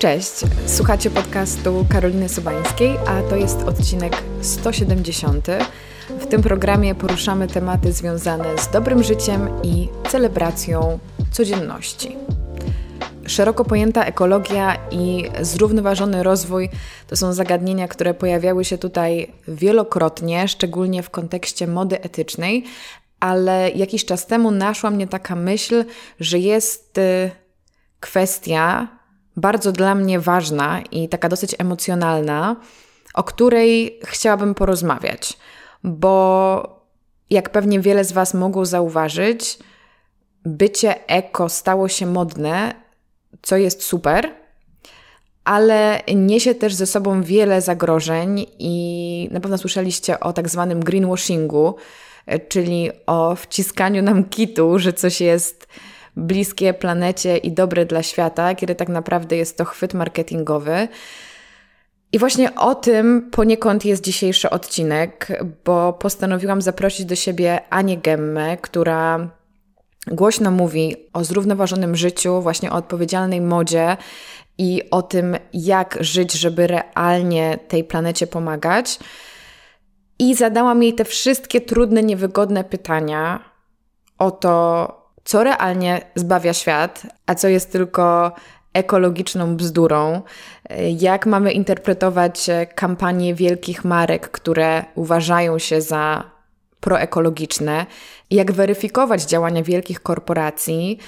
Cześć, słuchacie podcastu Karoliny Sobańskiej, a to jest odcinek 170. W tym programie poruszamy tematy związane z dobrym życiem i celebracją codzienności. Szeroko pojęta ekologia i zrównoważony rozwój to są zagadnienia, które pojawiały się tutaj wielokrotnie, szczególnie w kontekście mody etycznej, ale jakiś czas temu naszła mnie taka myśl, że jest y, kwestia bardzo dla mnie ważna i taka dosyć emocjonalna, o której chciałabym porozmawiać, bo jak pewnie wiele z Was mogło zauważyć, bycie eko stało się modne, co jest super, ale niesie też ze sobą wiele zagrożeń i na pewno słyszeliście o tak zwanym greenwashingu, czyli o wciskaniu nam kitu, że coś jest bliskie planecie i dobre dla świata, kiedy tak naprawdę jest to chwyt marketingowy. I właśnie o tym poniekąd jest dzisiejszy odcinek, bo postanowiłam zaprosić do siebie Anię Gemmę, która głośno mówi o zrównoważonym życiu, właśnie o odpowiedzialnej modzie i o tym, jak żyć, żeby realnie tej planecie pomagać. I zadałam jej te wszystkie trudne, niewygodne pytania o to, co realnie zbawia świat, a co jest tylko ekologiczną bzdurą, jak mamy interpretować kampanie wielkich marek, które uważają się za proekologiczne, jak weryfikować działania wielkich korporacji,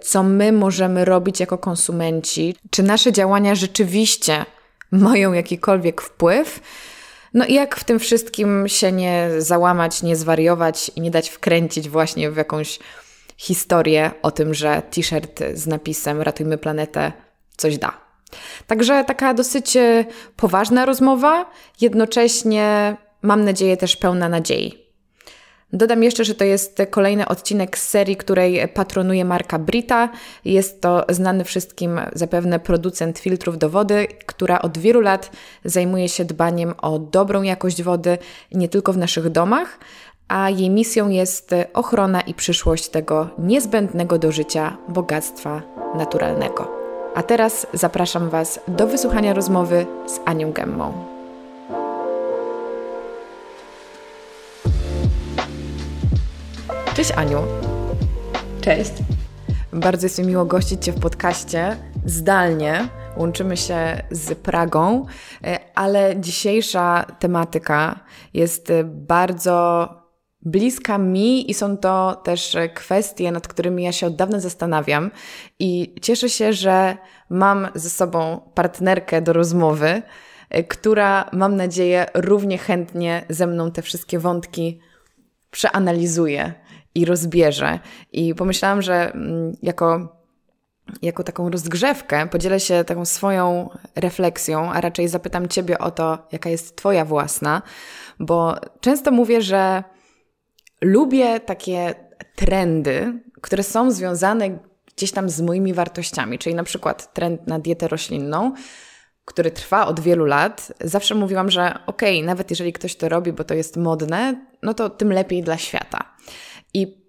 co my możemy robić jako konsumenci, czy nasze działania rzeczywiście mają jakikolwiek wpływ. No i jak w tym wszystkim się nie załamać, nie zwariować i nie dać wkręcić właśnie w jakąś historię o tym, że t-shirt z napisem Ratujmy planetę coś da. Także taka dosyć e, poważna rozmowa, jednocześnie mam nadzieję też pełna nadziei. Dodam jeszcze, że to jest kolejny odcinek z serii, której patronuje marka Brita. Jest to znany wszystkim zapewne producent filtrów do wody, która od wielu lat zajmuje się dbaniem o dobrą jakość wody nie tylko w naszych domach, a jej misją jest ochrona i przyszłość tego niezbędnego do życia bogactwa naturalnego. A teraz zapraszam Was do wysłuchania rozmowy z Anią Gemmą. Cześć Aniu. Cześć. Bardzo jest mi miło gościć Cię w podcaście zdalnie. Łączymy się z Pragą, ale dzisiejsza tematyka jest bardzo bliska mi i są to też kwestie, nad którymi ja się od dawna zastanawiam i cieszę się, że mam ze sobą partnerkę do rozmowy, która mam nadzieję równie chętnie ze mną te wszystkie wątki przeanalizuje i rozbierze. I pomyślałam, że mm, jako jako taką rozgrzewkę podzielę się taką swoją refleksją, a raczej zapytam Ciebie o to, jaka jest Twoja własna, bo często mówię, że lubię takie trendy, które są związane gdzieś tam z moimi wartościami, czyli na przykład trend na dietę roślinną, który trwa od wielu lat. Zawsze mówiłam, że okej, okay, nawet jeżeli ktoś to robi, bo to jest modne, no to tym lepiej dla świata. I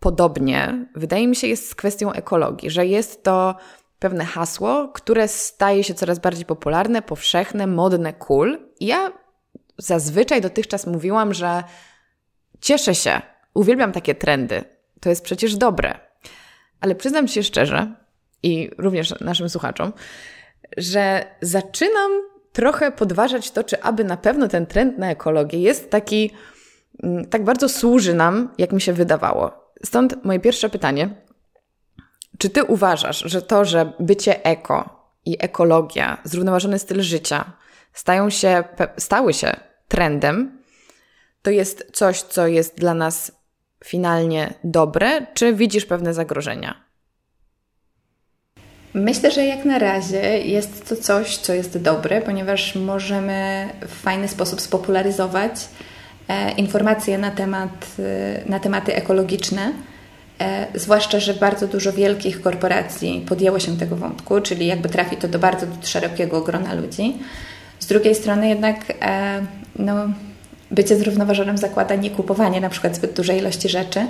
podobnie, wydaje mi się, jest z kwestią ekologii, że jest to pewne hasło, które staje się coraz bardziej popularne, powszechne, modne, cool. I ja zazwyczaj dotychczas mówiłam, że Cieszę się, uwielbiam takie trendy. To jest przecież dobre. Ale przyznam się szczerze i również naszym słuchaczom, że zaczynam trochę podważać to, czy aby na pewno ten trend na ekologię jest taki, mm, tak bardzo służy nam, jak mi się wydawało. Stąd moje pierwsze pytanie. Czy ty uważasz, że to, że bycie eko i ekologia, zrównoważony styl życia stają się, stały się trendem, to jest coś, co jest dla nas finalnie dobre, czy widzisz pewne zagrożenia? Myślę, że jak na razie jest to coś, co jest dobre, ponieważ możemy w fajny sposób spopularyzować e, informacje na, temat, e, na tematy ekologiczne. E, zwłaszcza, że bardzo dużo wielkich korporacji podjęło się tego wątku, czyli jakby trafi to do bardzo szerokiego grona ludzi. Z drugiej strony jednak no, bycie zrównoważonym zakłada nie kupowanie na przykład zbyt dużej ilości rzeczy,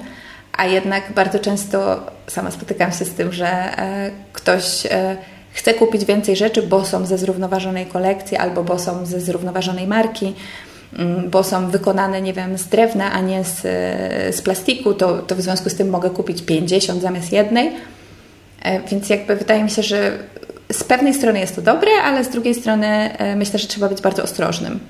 a jednak bardzo często sama spotykam się z tym, że e, ktoś e, chcę kupić więcej rzeczy, bo są ze zrównoważonej kolekcji albo bo są ze zrównoważonej marki, mm, bo są wykonane, nie wiem, z drewna, a nie z, z plastiku, to, to w związku z tym mogę kupić 50 zamiast jednej. E, więc jakby wydaje mi się, że z pewnej strony jest to dobre, ale z drugiej strony e, myślę, że trzeba być bardzo ostrożnym.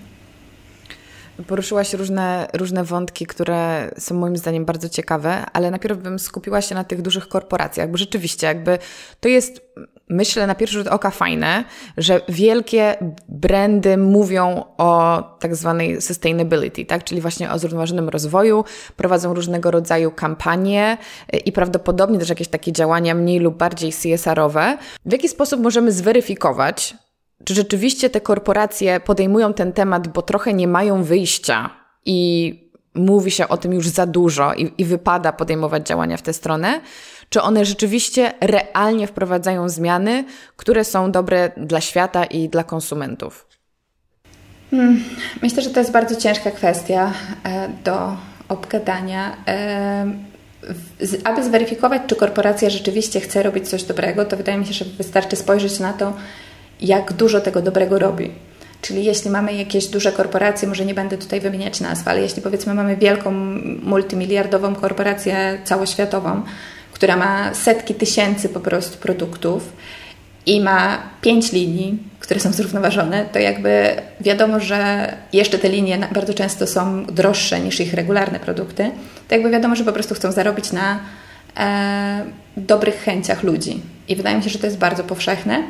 Poruszyłaś różne, różne wątki, które są moim zdaniem bardzo ciekawe, ale najpierw bym skupiła się na tych dużych korporacjach, bo rzeczywiście jakby to jest, myślę, na pierwszy rzut oka fajne, że wielkie brandy mówią o tak zwanej sustainability, tak? czyli właśnie o zrównoważonym rozwoju, prowadzą różnego rodzaju kampanie i prawdopodobnie też jakieś takie działania mniej lub bardziej CSR-owe. W jaki sposób możemy zweryfikować, czy rzeczywiście te korporacje podejmują ten temat, bo trochę nie mają wyjścia i mówi się o tym już za dużo i, i wypada podejmować działania w tę stronę? Czy one rzeczywiście realnie wprowadzają zmiany, które są dobre dla świata i dla konsumentów? Hmm, myślę, że to jest bardzo ciężka kwestia e, do obgadania. E, aby zweryfikować, czy korporacja rzeczywiście chce robić coś dobrego, to wydaje mi się, że wystarczy spojrzeć na to, jak dużo tego dobrego robi. Czyli jeśli mamy jakieś duże korporacje, może nie będę tutaj wymieniać nazw, ale jeśli powiedzmy mamy wielką multimiliardową korporację całoświatową, która ma setki tysięcy po prostu produktów i ma pięć linii, które są zrównoważone, to jakby wiadomo, że jeszcze te linie bardzo często są droższe niż ich regularne produkty, to jakby wiadomo, że po prostu chcą zarobić na e, dobrych chęciach ludzi. I wydaje mi się, że to jest bardzo powszechne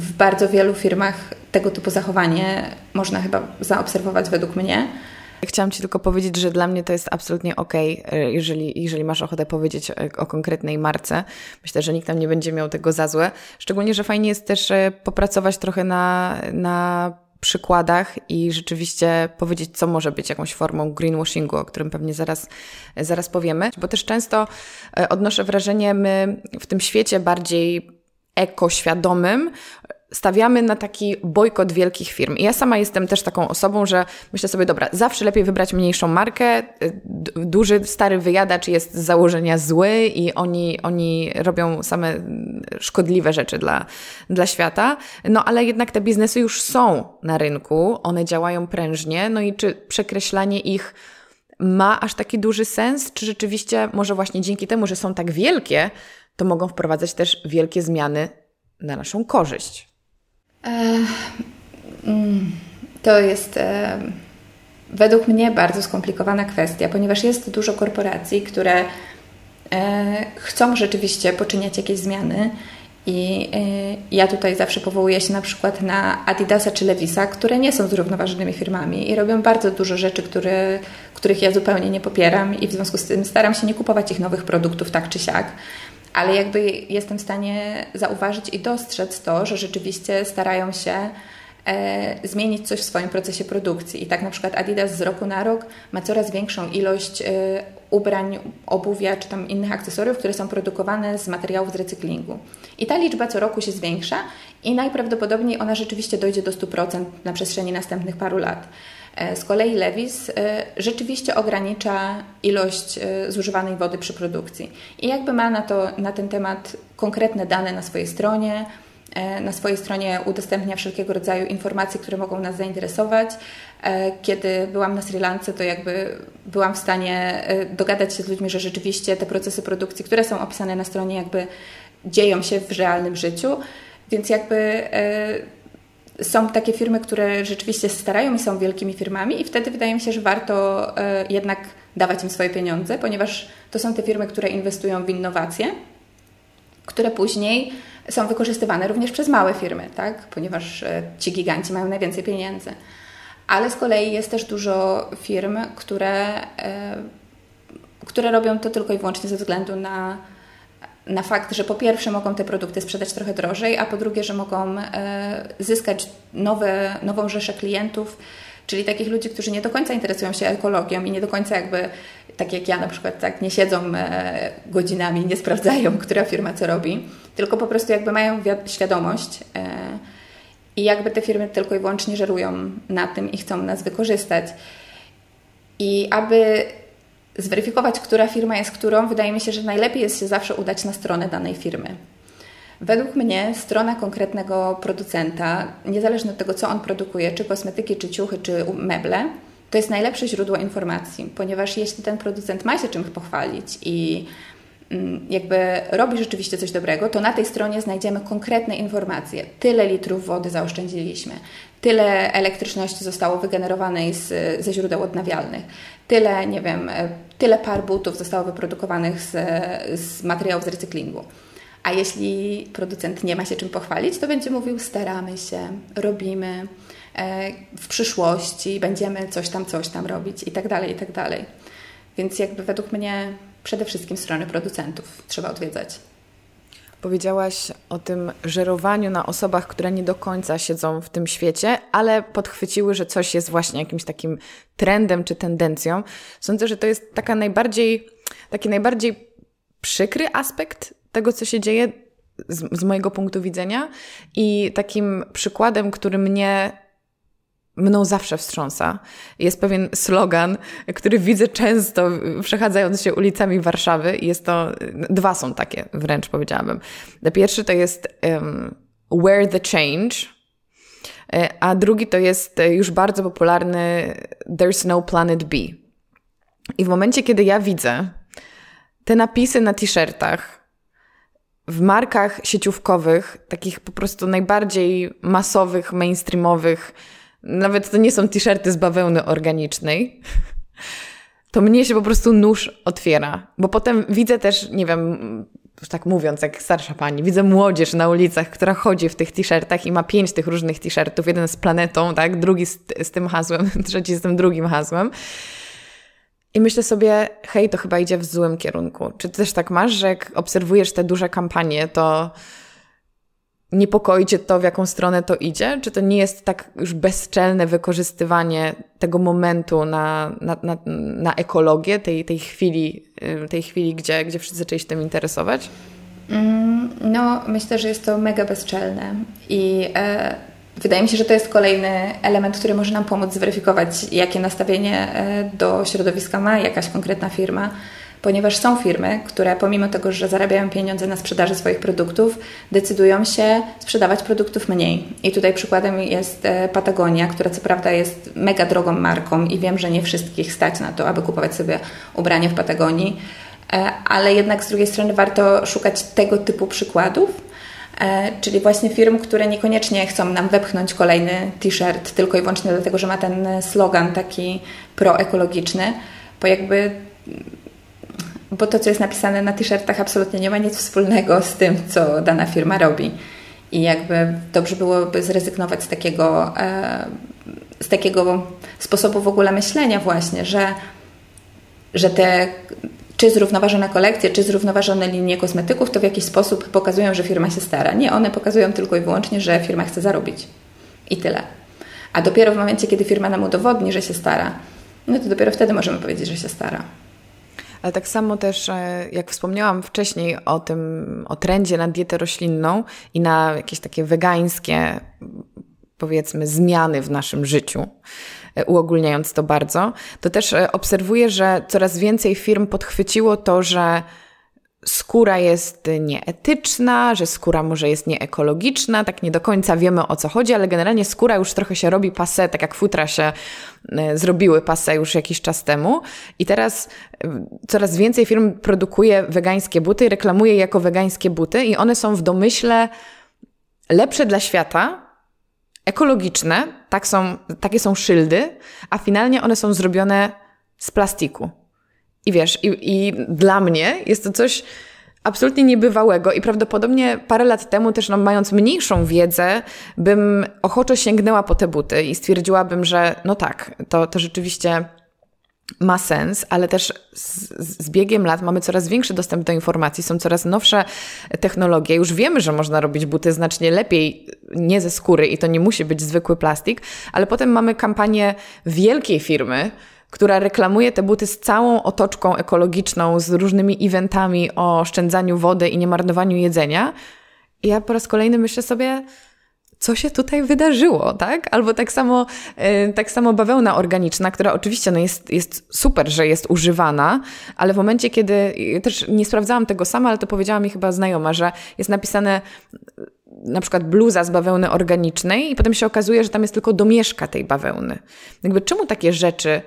w bardzo wielu firmach tego typu zachowanie można chyba zaobserwować według mnie. Chciałam Ci tylko powiedzieć, że dla mnie to jest absolutnie ok, jeżeli, jeżeli masz ochotę powiedzieć o konkretnej marce. Myślę, że nikt tam nie będzie miał tego za złe. Szczególnie, że fajnie jest też e, popracować trochę na, na przykładach i rzeczywiście powiedzieć, co może być jakąś formą greenwashingu, o którym pewnie zaraz, zaraz powiemy. Bo też często e, odnoszę wrażenie, my w tym świecie bardziej ekoświadomym, stawiamy na taki bojkot wielkich firm. I ja sama jestem też taką osobą, że myślę sobie, dobra, zawsze lepiej wybrać mniejszą markę. Duży, stary wyjadacz jest z założenia zły i oni, oni robią same szkodliwe rzeczy dla, dla świata. No ale jednak te biznesy już są na rynku, one działają prężnie, no i czy przekreślanie ich ma aż taki duży sens, czy rzeczywiście może właśnie dzięki temu, że są tak wielkie, to mogą wprowadzać też wielkie zmiany na naszą korzyść. E, mm, to jest e, według mnie bardzo skomplikowana kwestia, ponieważ jest dużo korporacji, które e, chcą rzeczywiście poczyniać jakieś zmiany. I ja tutaj zawsze powołuję się na przykład na Adidasa czy Levisa, które nie są zrównoważonymi firmami i robią bardzo dużo rzeczy, które, których ja zupełnie nie popieram i w związku z tym staram się nie kupować ich nowych produktów tak czy siak ale jakby jestem w stanie zauważyć i dostrzec to, że rzeczywiście starają się e, zmienić coś w swoim procesie produkcji. I tak na przykład Adidas z roku na rok ma coraz większą ilość e, ubrań, obuwia czy tam innych akcesoriów, które są produkowane z materiałów z recyklingu. I ta liczba co roku się zwiększa i najprawdopodobniej ona rzeczywiście dojdzie do 100% na przestrzeni następnych paru lat. E, z kolei Levis e, rzeczywiście ogranicza ilość e, zużywanej wody przy produkcji i jakby ma na, to, na ten temat konkretne dane na swojej stronie. Na swojej stronie udostępnia wszelkiego rodzaju informacje, które mogą nas zainteresować. Kiedy byłam na Sri Lance, to jakby byłam w stanie dogadać się z ludźmi, że rzeczywiście te procesy produkcji, które są opisane na stronie, jakby dzieją się w realnym życiu. Więc jakby są takie firmy, które rzeczywiście starają i są wielkimi firmami, i wtedy wydaje mi się, że warto e, jednak dawać im swoje pieniądze, ponieważ to są te firmy, które inwestują w innowacje, które później są wykorzystywane również przez małe firmy, tak? ponieważ e, ci giganci mają najwięcej pieniędzy. Ale z kolei jest też dużo firm, które, e, które robią to tylko i wyłącznie ze względu na na fakt, że po pierwsze mogą te produkty sprzedać trochę drożej, a po drugie, że mogą e, zyskać nowe, nową rzeszę klientów, czyli takich ludzi, którzy nie do końca interesują się ekologią i nie do końca jakby, tak jak ja na przykład, tak nie siedzą e, godzinami, nie sprawdzają, która firma co robi, tylko po prostu jakby mają świadomość e, i jakby te firmy tylko i wyłącznie żerują na tym i chcą nas wykorzystać. I aby zweryfikować, która firma jest którą, wydaje mi się, że najlepiej jest się zawsze udać na stronę danej firmy. Według mnie strona konkretnego producenta, niezależnie od tego, co on produkuje, czy kosmetyki, czy ciuchy, czy meble, to jest najlepsze źródło informacji, ponieważ jeśli ten producent ma się czym pochwalić i mm, jakby robi rzeczywiście coś dobrego, to na tej stronie znajdziemy konkretne informacje. Tyle litrów wody zaoszczędziliśmy, tyle elektryczności zostało wygenerowanej z, ze źródeł odnawialnych, tyle, nie wiem, e, tyle par butów zostało wyprodukowanych z, z materiałów z recyklingu. A jeśli producent nie ma się czym pochwalić, to będzie mówił: staramy się, robimy, e, w przyszłości będziemy coś tam, coś tam robić i tak dalej, i tak dalej. Więc jakby według mnie przede wszystkim strony producentów trzeba odwiedzać. Powiedziałaś o tym żerowaniu na osobach, które nie do końca siedzą w tym świecie, ale podchwyciły, że coś jest właśnie jakimś takim trendem czy tendencją. Sądzę, że to jest taka najbardziej, taki najbardziej przykry aspekt tego, co się dzieje z, z mojego punktu widzenia. I takim przykładem, który mnie mną zawsze wstrząsa. Jest pewien slogan, który widzę często przechadzając się ulicami Warszawy. Jest to, dwa są takie wręcz powiedziałabym. Pierwszy to jest um, Where the Change, e, a drugi to jest już bardzo popularny There's no Planet B. I w momencie, kiedy ja widzę te napisy na t-shirtach, w markach sieciówkowych, takich po prostu najbardziej masowych, mainstreamowych, nawet to nie są t-shirty z bawełny organicznej, to mnie się po prostu nóż otwiera. Bo potem widzę też, nie wiem, tak mówiąc, jak starsza pani, widzę młodzież na ulicach, która chodzi w tych t-shirtach i ma pięć tych różnych t-shirtów, jeden z planetą, tak, drugi z, z tym hasłem, trzeci z tym drugim hasłem. I myślę sobie, hej, to chyba idzie w złym kierunku. Czy ty też tak masz, że jak obserwujesz te duże kampanie, to niepokoi cię to, w jaką stronę to idzie? Czy to nie jest tak już bezczelne wykorzystywanie tego momentu na, na, na, na ekologię, tej, tej chwili, y, tej chwili gdzie, gdzie wszyscy zaczęli się tym interesować? Mm, no, myślę, że jest to mega bezczelne i e, wydaje mi się, że to jest kolejny element, który może nam pomóc zweryfikować, jakie nastawienie e, do środowiska ma jakaś konkretna firma ponieważ są firmy, które pomimo tego, że zarabiają pieniądze na sprzedaży swoich produktów, decydują się sprzedawać produktów mniej. I tutaj przykładem jest e, Patagonia, która co prawda jest mega drogą marką i wiem, że nie wszystkich stać na to, aby kupować sobie ubranie w Patagonii, e, ale jednak z drugiej strony warto szukać tego typu przykładów, e, czyli właśnie firm, które niekoniecznie chcą nam wepchnąć kolejny t-shirt tylko i wyłącznie dlatego, że ma ten slogan taki proekologiczny, bo jakby bo to, co jest napisane na t-shirtach, absolutnie nie ma nic wspólnego z tym, co dana firma robi. I jakby dobrze byłoby zrezygnować z takiego, e, z takiego sposobu w ogóle myślenia, właśnie, że, że te czy zrównoważone kolekcje, czy zrównoważone linie kosmetyków, to w jakiś sposób pokazują, że firma się stara. Nie, one pokazują tylko i wyłącznie, że firma chce zarobić. I tyle. A dopiero w momencie, kiedy firma nam udowodni, że się stara, no to dopiero wtedy możemy powiedzieć, że się stara. Ale tak samo też, e, jak wspomniałam wcześniej o tym, o trendzie na dietę roślinną i na jakieś takie wegańskie, powiedzmy, zmiany w naszym życiu, e, uogólniając to bardzo, to też e, obserwuję, że coraz więcej firm podchwyciło to, że skóra jest nieetyczna, że skóra może jest nieekologiczna, tak nie do końca wiemy o co chodzi, ale generalnie skóra już trochę się robi pase, tak jak futra się e, zrobiły pase już jakiś czas temu i teraz e, coraz więcej firm produkuje wegańskie buty i reklamuje je jako wegańskie buty i one są w domyśle lepsze dla świata, ekologiczne, tak są, takie są szyldy, a finalnie one są zrobione z plastiku. I wiesz, i, i dla mnie jest to coś absolutnie niebywałego i prawdopodobnie parę lat temu też no, mając mniejszą wiedzę, bym ochoczo sięgnęła po te buty i stwierdziłabym, że no tak, to, to rzeczywiście ma sens, ale też z, z, biegiem lat mamy coraz większy dostęp do informacji, są coraz nowsze technologie. Już wiemy, że można robić buty znacznie lepiej nie ze skóry i to nie musi być zwykły plastik, ale potem mamy kampanię wielkiej firmy, która reklamuje te buty z całą otoczką ekologiczną, z różnymi eventami o oszczędzaniu wody i nie marnowaniu jedzenia. I ja po raz kolejny myślę sobie, co się tutaj wydarzyło, tak? Albo tak samo, e, tak samo bawełna organiczna, która oczywiście no jest, jest super, że jest używana, ale w momencie, kiedy też nie sprawdzałam tego sama, ale to powiedziała mi chyba znajoma, że jest napisane na przykład bluza z bawełny organicznej i potem się okazuje, że tam jest tylko domieszka tej bawełny. Jakby czemu takie rzeczy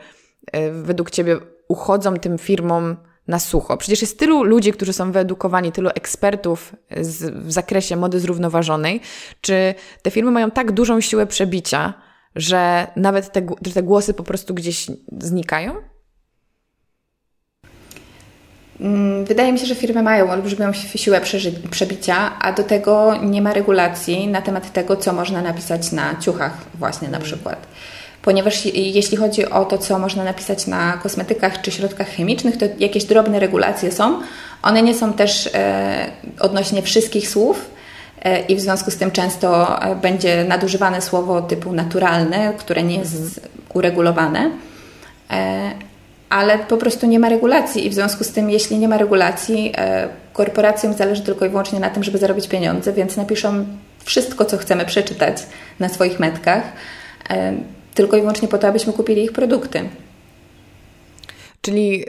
według Ciebie uchodzą tym firmom na sucho? Przecież jest tylu ludzi, którzy są wyedukowani, tylu ekspertów z, w zakresie mody zrównoważonej. Czy te firmy mają tak dużą siłę przebicia, że nawet te, że te głosy po prostu gdzieś znikają? Mm, wydaje mi się, że firmy mają olbrzymią siłę przebicia, a do tego nie ma regulacji na temat tego, co można napisać na ciuchach, właśnie na przykład. Ponieważ jeśli chodzi o to, co można napisać na kosmetykach czy środkach chemicznych, to jakieś drobne regulacje są. One nie są też e, odnośnie wszystkich słów e, i w związku z tym często e, będzie nadużywane słowo typu naturalne, które nie jest mhm. uregulowane ale po prostu nie ma regulacji i w związku z tym, jeśli nie ma regulacji, korporacjom zależy tylko i wyłącznie na tym, żeby zarobić pieniądze, więc napiszą wszystko, co chcemy przeczytać na swoich metkach, tylko i wyłącznie po to, abyśmy kupili ich produkty. Czyli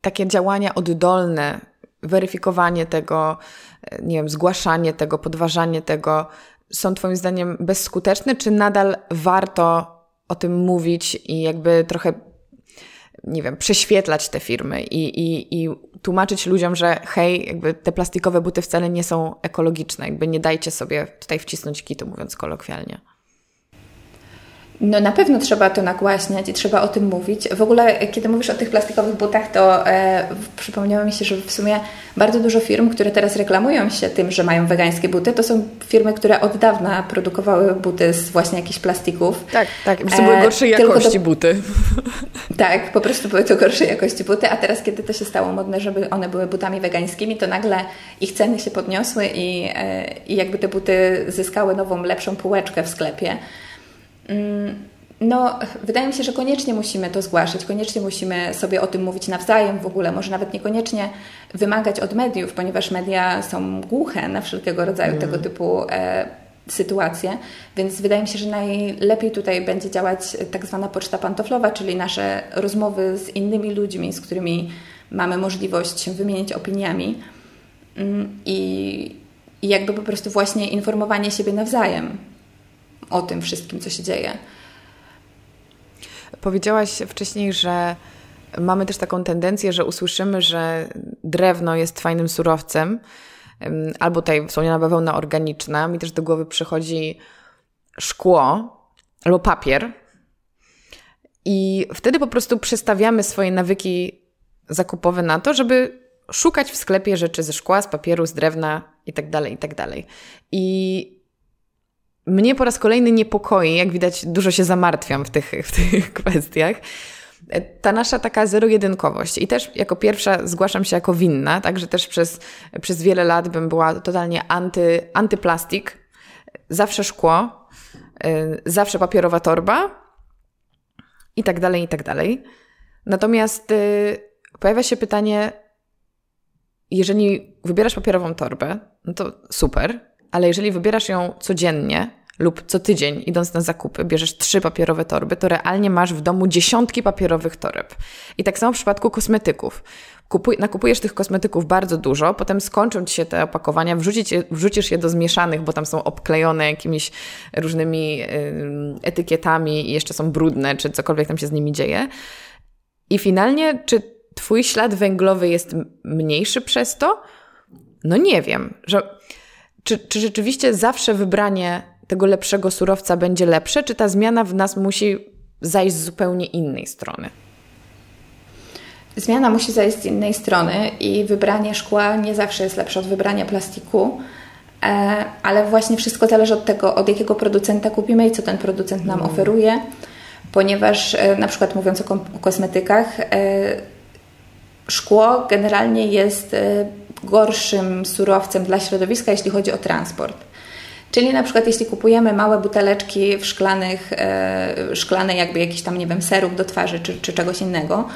takie działania oddolne, weryfikowanie tego, e, nie wiem, zgłaszanie tego, podważanie tego, są Twoim zdaniem bezskuteczne, czy nadal warto o tym mówić i jakby trochę nie wiem, prześwietlać te firmy i, i, i tłumaczyć ludziom, że hej, jakby te plastikowe buty wcale nie są ekologiczne, jakby nie dajcie sobie tutaj wcisnąć kitu, mówiąc kolokwialnie. No na pewno trzeba to nagłaśniać i trzeba o tym mówić. W ogóle, kiedy mówisz o tych plastikowych butach, to e, przypomniało mi się, że w sumie bardzo dużo firm, które teraz reklamują się tym, że mają wegańskie buty, to są firmy, które od dawna produkowały buty z właśnie jakichś plastików. Tak, tak. Po prostu były e, gorszej jakości to, buty. Tak, po prostu były to gorszej jakości buty, a teraz, kiedy to się stało modne, żeby one były butami wegańskimi, to nagle ich ceny się podniosły i, e, i jakby te buty zyskały nową, lepszą półeczkę w sklepie. Mm, no, wydaje mi się, że koniecznie musimy to zgłaszać, koniecznie musimy sobie o tym mówić nawzajem. W ogóle, może nawet niekoniecznie wymagać od mediów, ponieważ media są głuche na wszelkiego rodzaju mm. tego typu e, sytuacje, więc wydaje mi się, że najlepiej tutaj będzie działać tak zwana poczta pantoflowa, czyli nasze rozmowy z innymi ludźmi, z którymi mamy możliwość się wymienić opiniami mm, i, i jakby po prostu właśnie informowanie siebie nawzajem o tym wszystkim, co się dzieje. Powiedziałaś wcześniej, że mamy też taką tendencję, że usłyszymy, że drewno jest fajnym surowcem, albo tutaj wspomniana bawełna organiczna. Mi też do głowy przychodzi szkło albo papier. I wtedy po prostu przestawiamy swoje nawyki zakupowe na to, żeby szukać w sklepie rzeczy ze szkła, z papieru, z drewna itd., tak itd. Tak I mnie po raz kolejny niepokoi, jak widać, dużo się zamartwiam w tych, w tych kwestiach. Ta nasza taka zero-jedynkowość. I też jako pierwsza zgłaszam się jako winna, także też przez, przez wiele lat bym była totalnie anty, antyplastik. Zawsze szkło, y, zawsze papierowa torba i tak dalej, i tak dalej. Natomiast y, pojawia się pytanie, jeżeli wybierasz papierową torbę, no to super, ale jeżeli wybierasz ją codziennie lub co tydzień, idąc na zakupy, bierzesz trzy papierowe torby, to realnie masz w domu dziesiątki papierowych toreb. I tak samo w przypadku kosmetyków. Kupuj, nakupujesz tych kosmetyków bardzo dużo, potem skończą ci się te opakowania, wrzucisz je do zmieszanych, bo tam są obklejone jakimiś różnymi etykietami i jeszcze są brudne, czy cokolwiek tam się z nimi dzieje. I finalnie, czy twój ślad węglowy jest mniejszy przez to? No nie wiem, że czy, czy rzeczywiście zawsze wybranie tego lepszego surowca będzie lepsze, czy ta zmiana w nas musi zajść z zupełnie innej strony? Zmiana musi zajść z innej strony i wybranie szkła nie zawsze jest lepsze od wybrania plastiku, e, ale właśnie wszystko zależy od tego, od jakiego producenta kupimy i co ten producent nam mm. oferuje, ponieważ e, na przykład mówiąc o kosmetykach, e, szkło generalnie jest gorszym surowcem dla środowiska, jeśli chodzi o transport. Czyli na przykład jeśli kupujemy małe buteleczki w szklanych, e, szklane jakby jakiś tam, nie wiem, serów do twarzy czy, czy czegoś innego,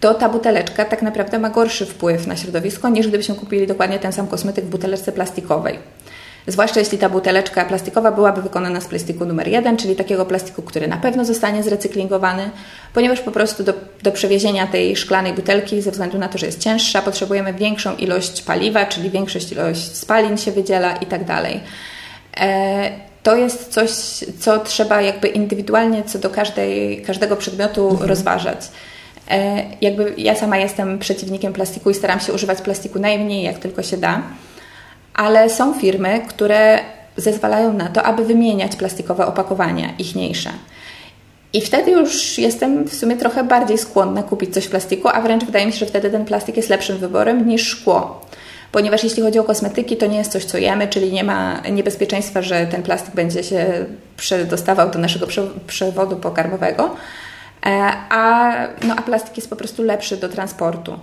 to ta buteleczka tak naprawdę ma gorszy wpływ na środowisko, niż gdybyśmy kupili dokładnie ten sam kosmetyk w buteleczce plastikowej. Zwłaszcza jeśli ta buteleczka plastikowa byłaby wykonana z plastiku numer jeden, czyli takiego plastiku, który na pewno zostanie zrecyklingowany, ponieważ po prostu do, do przewiezienia tej szklanej butelki, ze względu na to, że jest cięższa, potrzebujemy większą ilość paliwa, czyli większość ilość spalin się wydziela i tak dalej. E, to jest coś, co trzeba jakby indywidualnie co do każdej, każdego przedmiotu mhm. rozważać. E, jakby ja sama jestem przeciwnikiem plastiku i staram się używać plastiku najmniej jak tylko się da, ale są firmy, które zezwalają na to, aby wymieniać plastikowe opakowania, ichniejsze. I wtedy już jestem w sumie trochę bardziej skłonna kupić coś w plastiku, a wręcz wydaje mi się, że wtedy ten plastik jest lepszym wyborem niż szkło. Ponieważ jeśli chodzi o kosmetyki, to nie jest coś, co jemy, czyli nie ma niebezpieczeństwa, że ten plastik będzie się przedostawał do naszego przewodu pokarmowego, e, a, no, a plastik jest po prostu lepszy do transportu.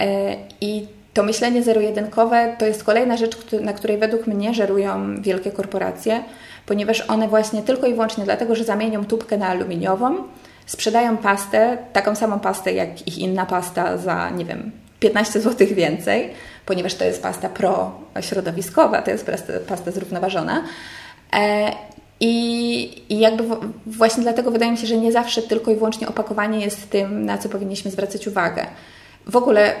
E, I to myślenie zero-jedynkowe to jest kolejna rzecz, na której według mnie żerują wielkie korporacje, ponieważ one właśnie tylko i wyłącznie dlatego, że zamienią tubkę na aluminiową, sprzedają pastę, taką samą pastę jak ich inna pasta za, nie wiem, 15 zł więcej, ponieważ to jest pasta pro-środowiskowa, to jest pasta, zrównoważona. E, i, I jakby właśnie dlatego wydaje mi się, że nie zawsze tylko i wyłącznie opakowanie jest tym, na co powinniśmy zwracać uwagę. W ogóle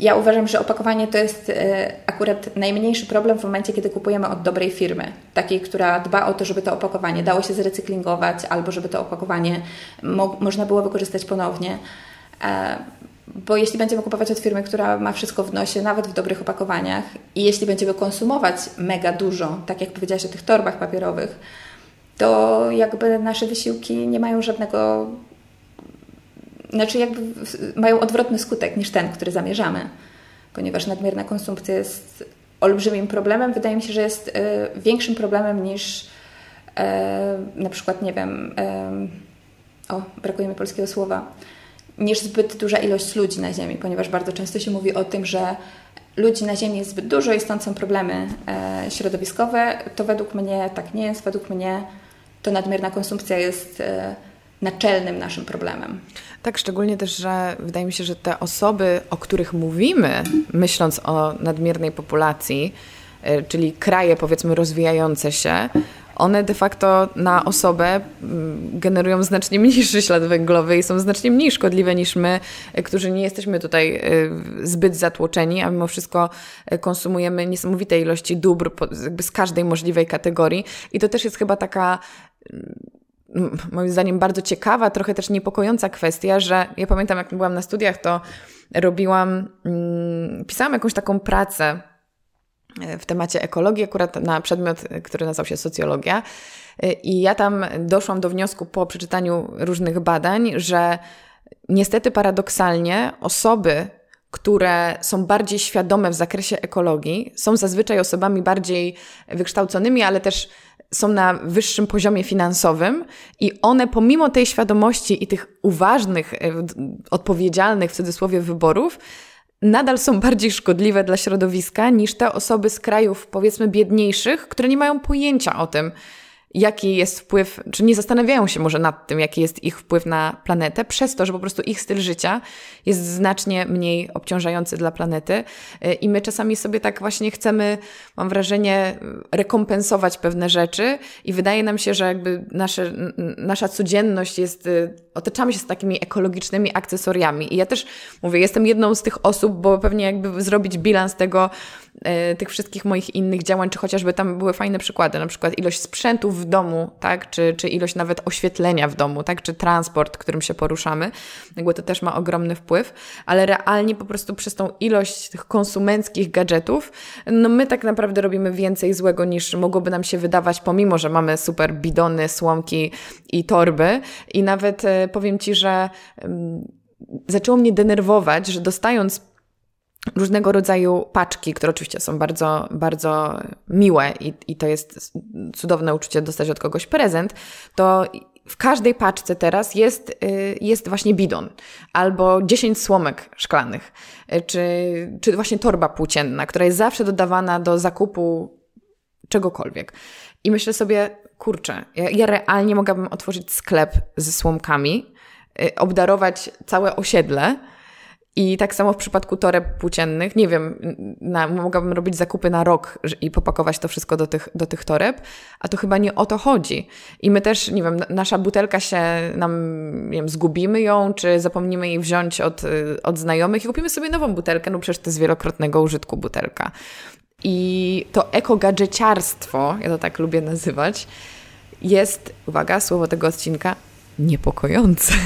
ja uważam, że opakowanie to jest e, akurat najmniejszy problem w momencie, kiedy kupujemy od dobrej firmy, takiej, która dba o to, żeby to opakowanie dało się zrecyklingować albo żeby to opakowanie mo można było wykorzystać ponownie. E, bo jeśli będziemy kupować od firmy, która ma wszystko w nosie, nawet w dobrych opakowaniach, i jeśli będziemy konsumować mega dużo, tak jak powiedziałaś o tych torbach papierowych, to jakby nasze wysiłki nie mają żadnego. Znaczy, jakby mają odwrotny skutek niż ten, który zamierzamy, ponieważ nadmierna konsumpcja jest olbrzymim problemem. Wydaje mi się, że jest y, większym problemem niż y, na przykład, nie wiem, y, o, brakuje mi polskiego słowa niż zbyt duża ilość ludzi na Ziemi, ponieważ bardzo często się mówi o tym, że ludzi na Ziemi jest zbyt dużo i stąd są problemy e, środowiskowe. To według mnie tak nie jest. Według mnie to nadmierna konsumpcja jest e, naczelnym naszym problemem. Tak, szczególnie też, że wydaje mi się, że te osoby, o których mówimy, myśląc o nadmiernej populacji, e, czyli kraje powiedzmy rozwijające się, one de facto na osobę generują znacznie mniejszy ślad węglowy i są znacznie mniej szkodliwe niż my, którzy nie jesteśmy tutaj y, zbyt zatłoczeni, a mimo wszystko konsumujemy niesamowite ilości dóbr z każdej możliwej kategorii. I to też jest chyba taka moim zdaniem bardzo ciekawa, trochę też niepokojąca kwestia, że ja pamiętam jak byłam na studiach, to robiłam, mm, pisałam jakąś taką pracę w temacie ekologii, akurat na przedmiot, który nazywał się socjologia. I ja tam doszłam do wniosku po przeczytaniu różnych badań, że niestety paradoksalnie osoby, które są bardziej świadome w zakresie ekologii, są zazwyczaj osobami bardziej wykształconymi, ale też są na wyższym poziomie finansowym i one pomimo tej świadomości i tych uważnych, odpowiedzialnych w cudzysłowie wyborów, nadal są bardziej szkodliwe dla środowiska niż te osoby z krajów, powiedzmy, biedniejszych, które nie mają pojęcia o tym, jaki jest wpływ, czy nie zastanawiają się może nad tym, jaki jest ich wpływ na planetę, przez to, że po prostu ich styl życia jest znacznie mniej obciążający dla planety. I my czasami sobie tak właśnie chcemy, mam wrażenie, rekompensować pewne rzeczy, i wydaje nam się, że jakby nasze, nasza codzienność jest, otaczamy się z takimi ekologicznymi akcesoriami. I ja też mówię, jestem jedną z tych osób, bo pewnie jakby zrobić bilans tego, E, tych wszystkich moich innych działań, czy chociażby tam były fajne przykłady, na przykład ilość sprzętów w domu, tak, czy, czy ilość nawet oświetlenia w domu, tak, czy transport, którym się poruszamy, jakby to też ma ogromny wpływ, ale realnie po prostu przez tą ilość tych konsumenckich gadżetów, no my tak naprawdę robimy więcej złego niż mogłoby nam się wydawać, pomimo, że mamy super bidony, słomki i torby i nawet e, powiem Ci, że zaczęło mnie denerwować, że dostając różnego rodzaju paczki, które oczywiście są bardzo, bardzo miłe i, i to jest cudowne uczucie dostać od kogoś prezent, to w każdej paczce teraz jest, y, jest właśnie bidon albo 10 słomek szklanych, y, czy, czy właśnie torba płócienna, która jest zawsze dodawana do zakupu czegokolwiek. I myślę sobie, kurczę, ja, ja realnie mogłabym otworzyć sklep ze słomkami, y, obdarować całe osiedle I tak samo w przypadku toreb płóciennych, nie wiem, na, mogłabym robić zakupy na rok i popakować to wszystko do tych, do tych toreb, a to chyba nie o to chodzi. I my też, nie wiem, nasza butelka się nam, nie wiem, zgubimy ją, czy zapomnimy jej wziąć od, y, od znajomych i kupimy sobie nową butelkę, no przecież to jest wielokrotnego użytku butelka. I to ekogadżeciarstwo, ja to tak lubię nazywać, jest, uwaga, słowo tego odcinka, niepokojące.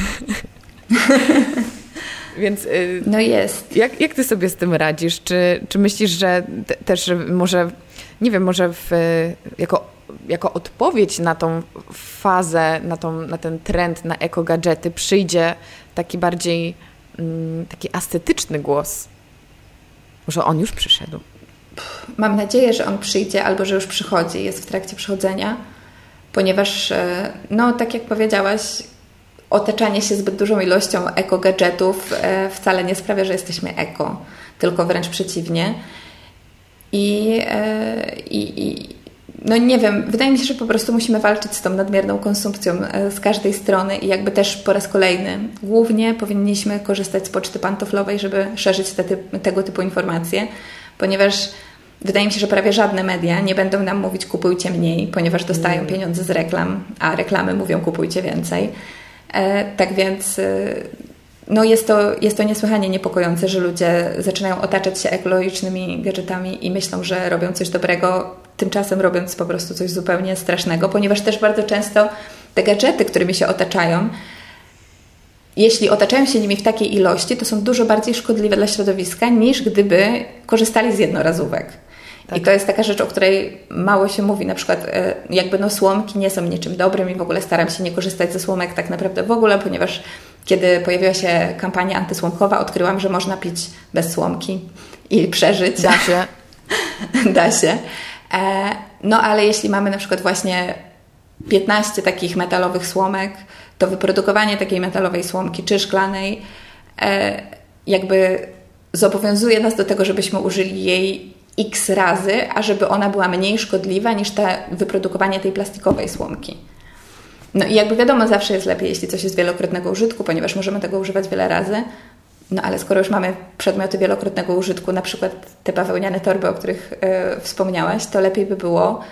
Więc y, no jest. Jak, jak ty sobie z tym radzisz? Czy, czy myślisz, że te, też może, nie wiem, może w, jako, jako odpowiedź na tą fazę, na, tą, na ten trend na eko-gadżety przyjdzie taki bardziej mm, taki ascetyczny głos? Może on już przyszedł? Mam nadzieję, że on przyjdzie albo że już przychodzi, jest w trakcie przychodzenia, ponieważ, e, no tak jak powiedziałaś, otaczanie się zbyt dużą ilością eko-gadżetów e, wcale nie sprawia, że jesteśmy eko, tylko wręcz przeciwnie. I, e, i, i no nie wiem, wydaje mi się, że po prostu musimy walczyć z tą nadmierną konsumpcją z każdej strony i jakby też po raz kolejny głównie powinniśmy korzystać z poczty pantoflowej, żeby szerzyć te, tego typu informacje, ponieważ wydaje mi się, że prawie żadne media nie będą nam mówić kupujcie mniej, ponieważ dostają pieniądze z reklam, a reklamy mówią kupujcie więcej. E, tak więc e, no jest, to, jest to niesłychanie niepokojące, że ludzie zaczynają otaczać się ekologicznymi gadżetami i myślą, że robią coś dobrego, tymczasem robiąc po prostu coś zupełnie strasznego, ponieważ też bardzo często te gadżety, którymi się otaczają, jeśli otaczają się nimi w takiej ilości, to są dużo bardziej szkodliwe dla środowiska niż gdyby korzystali z jednorazówek. Tak. I to jest taka rzecz, o której mało się mówi. Na przykład, e, jakby no słomki nie są niczym dobrym i w ogóle staram się nie korzystać ze słomek tak naprawdę w ogóle, ponieważ kiedy pojawiła się kampania antysłomkowa, odkryłam, że można pić bez słomki i przeżyć. Da się. da się. E, no ale jeśli mamy na przykład właśnie 15 takich metalowych słomek, to wyprodukowanie takiej metalowej słomki czy szklanej e, jakby zobowiązuje nas do tego, żebyśmy użyli jej x razy, ażeby ona była mniej szkodliwa niż te wyprodukowanie tej plastikowej słomki. No i jakby wiadomo, zawsze jest lepiej, jeśli coś jest wielokrotnego użytku, ponieważ możemy tego używać wiele razy. No ale skoro już mamy przedmioty wielokrotnego użytku, na przykład te bawełniane torby, o których yy, wspomniałaś, to lepiej by było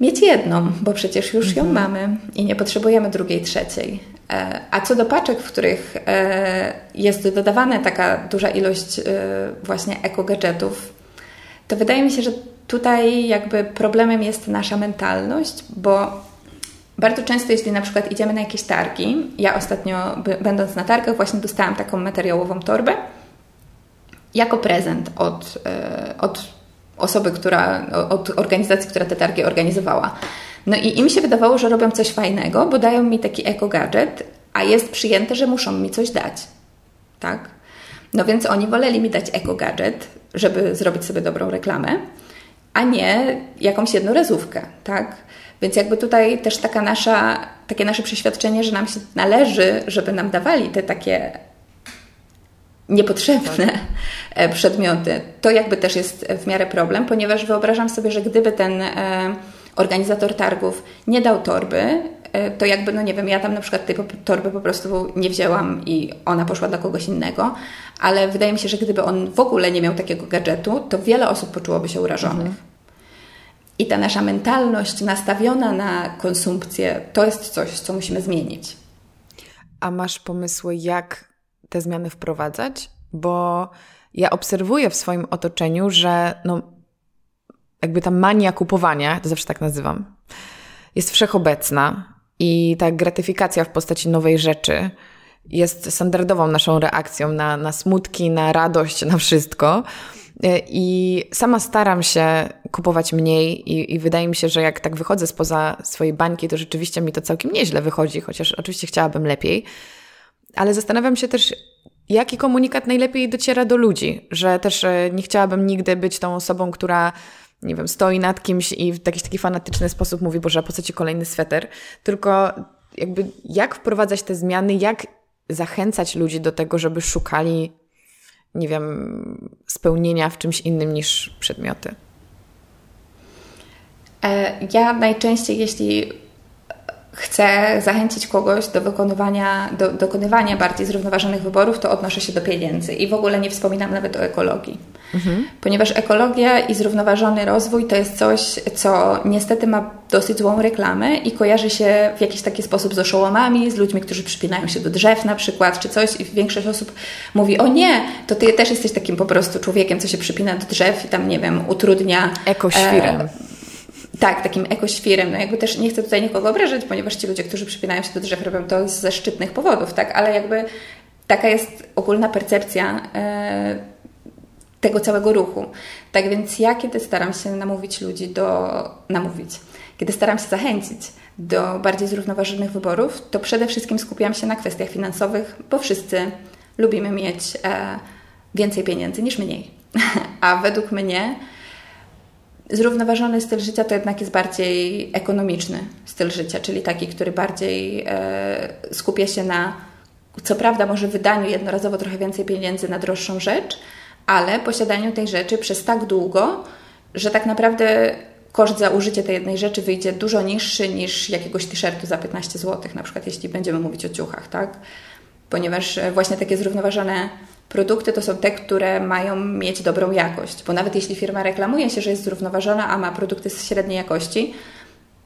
mieć jedną, bo przecież już ją mhm. mamy i nie potrzebujemy drugiej, trzeciej. E, a co do paczek, w których e, jest dodawana taka duża ilość e, właśnie eko-gadżetów, to wydaje mi się, że tutaj jakby problemem jest nasza mentalność, bo bardzo często, jeśli na przykład idziemy na jakieś targi, ja ostatnio, będąc na targach, właśnie dostałam taką materiałową torbę jako prezent od, e, od osoby, która, od organizacji, która te targi organizowała. No i im się wydawało, że robią coś fajnego, bo dają mi taki eko-gadżet, a jest przyjęte, że muszą mi coś dać. Tak? No więc oni woleli mi dać eko-gadżet, żeby zrobić sobie dobrą reklamę, a nie jakąś jednorazówkę, tak? Więc jakby tutaj też taka nasza, takie nasze przeświadczenie, że nam się należy, żeby nam dawali te takie niepotrzebne tak. przedmioty, to jakby też jest w miarę problem, ponieważ wyobrażam sobie, że gdyby ten e, organizator targów nie dał torby, e, to jakby, no nie wiem, ja tam na przykład tej torby po prostu nie wzięłam i ona poszła dla kogoś innego, ale wydaje mi się, że gdyby on w ogóle nie miał takiego gadżetu, to wiele osób poczułoby się urażonych. Mhm. I ta nasza mentalność nastawiona na konsumpcję to jest coś, co musimy zmienić. A masz pomysły, jak te zmiany wprowadzać? Bo ja obserwuję w swoim otoczeniu, że no, jakby ta mania kupowania, to zawsze tak nazywam, jest wszechobecna i ta gratyfikacja w postaci nowej rzeczy jest standardową naszą reakcją na, na smutki, na radość, na wszystko. I sama staram się kupować mniej i, i, wydaje mi się, że jak tak wychodzę spoza swojej bańki, to rzeczywiście mi to całkiem nieźle wychodzi, chociaż oczywiście chciałabym lepiej. Ale zastanawiam się też, jaki komunikat najlepiej dociera do ludzi, że też e, nie chciałabym nigdy być tą osobą, która nie wiem, stoi nad kimś i w jakiś taki fanatyczny sposób mówi, Boże, po co ci kolejny sweter? Tylko jakby jak wprowadzać te zmiany, jak zachęcać ludzi do tego, żeby szukali, nie wiem, spełnienia w czymś innym niż przedmioty? E, ja najczęściej, jeśli chcę zachęcić kogoś do wykonywania, do dokonywania bardziej zrównoważonych wyborów, to odnoszę się do pieniędzy i w ogóle nie wspominam nawet o ekologii. Mhm. Ponieważ ekologia i zrównoważony rozwój to jest coś, co niestety ma dosyć złą reklamę i kojarzy się w jakiś taki sposób z oszołomami, z ludźmi, którzy przypinają się do drzew na przykład, czy coś i większość osób mówi, o nie, to ty też jesteś takim po prostu człowiekiem, co się przypina do drzew i tam, nie wiem, utrudnia... Ekoświrem. E, tak, takim ekoświrem. No jakby też nie chcę tutaj nikogo obrażać, ponieważ ci ludzie, którzy przypinają się do drzew, robią to ze szczytnych powodów, tak? Ale jakby taka jest ogólna percepcja e, tego całego ruchu. Tak więc ja, kiedy staram się namówić ludzi do... namówić, kiedy staram się zachęcić do bardziej zrównoważonych wyborów, to przede wszystkim skupiam się na kwestiach finansowych, bo wszyscy lubimy mieć e, więcej pieniędzy niż mniej. A według mnie Zrównoważony styl życia to jednak jest bardziej ekonomiczny styl życia, czyli taki, który bardziej e, skupia się na, co prawda, może wydaniu jednorazowo trochę więcej pieniędzy na droższą rzecz, ale posiadaniu tej rzeczy przez tak długo, że tak naprawdę koszt za użycie tej jednej rzeczy wyjdzie dużo niższy niż jakiegoś t-shirtu za 15 zł, na przykład jeśli będziemy mówić o ciuchach, tak? Ponieważ e, właśnie takie zrównoważone produkty to są te, które mają mieć dobrą jakość, bo nawet jeśli firma reklamuje się, że jest zrównoważona, a ma produkty z średniej jakości,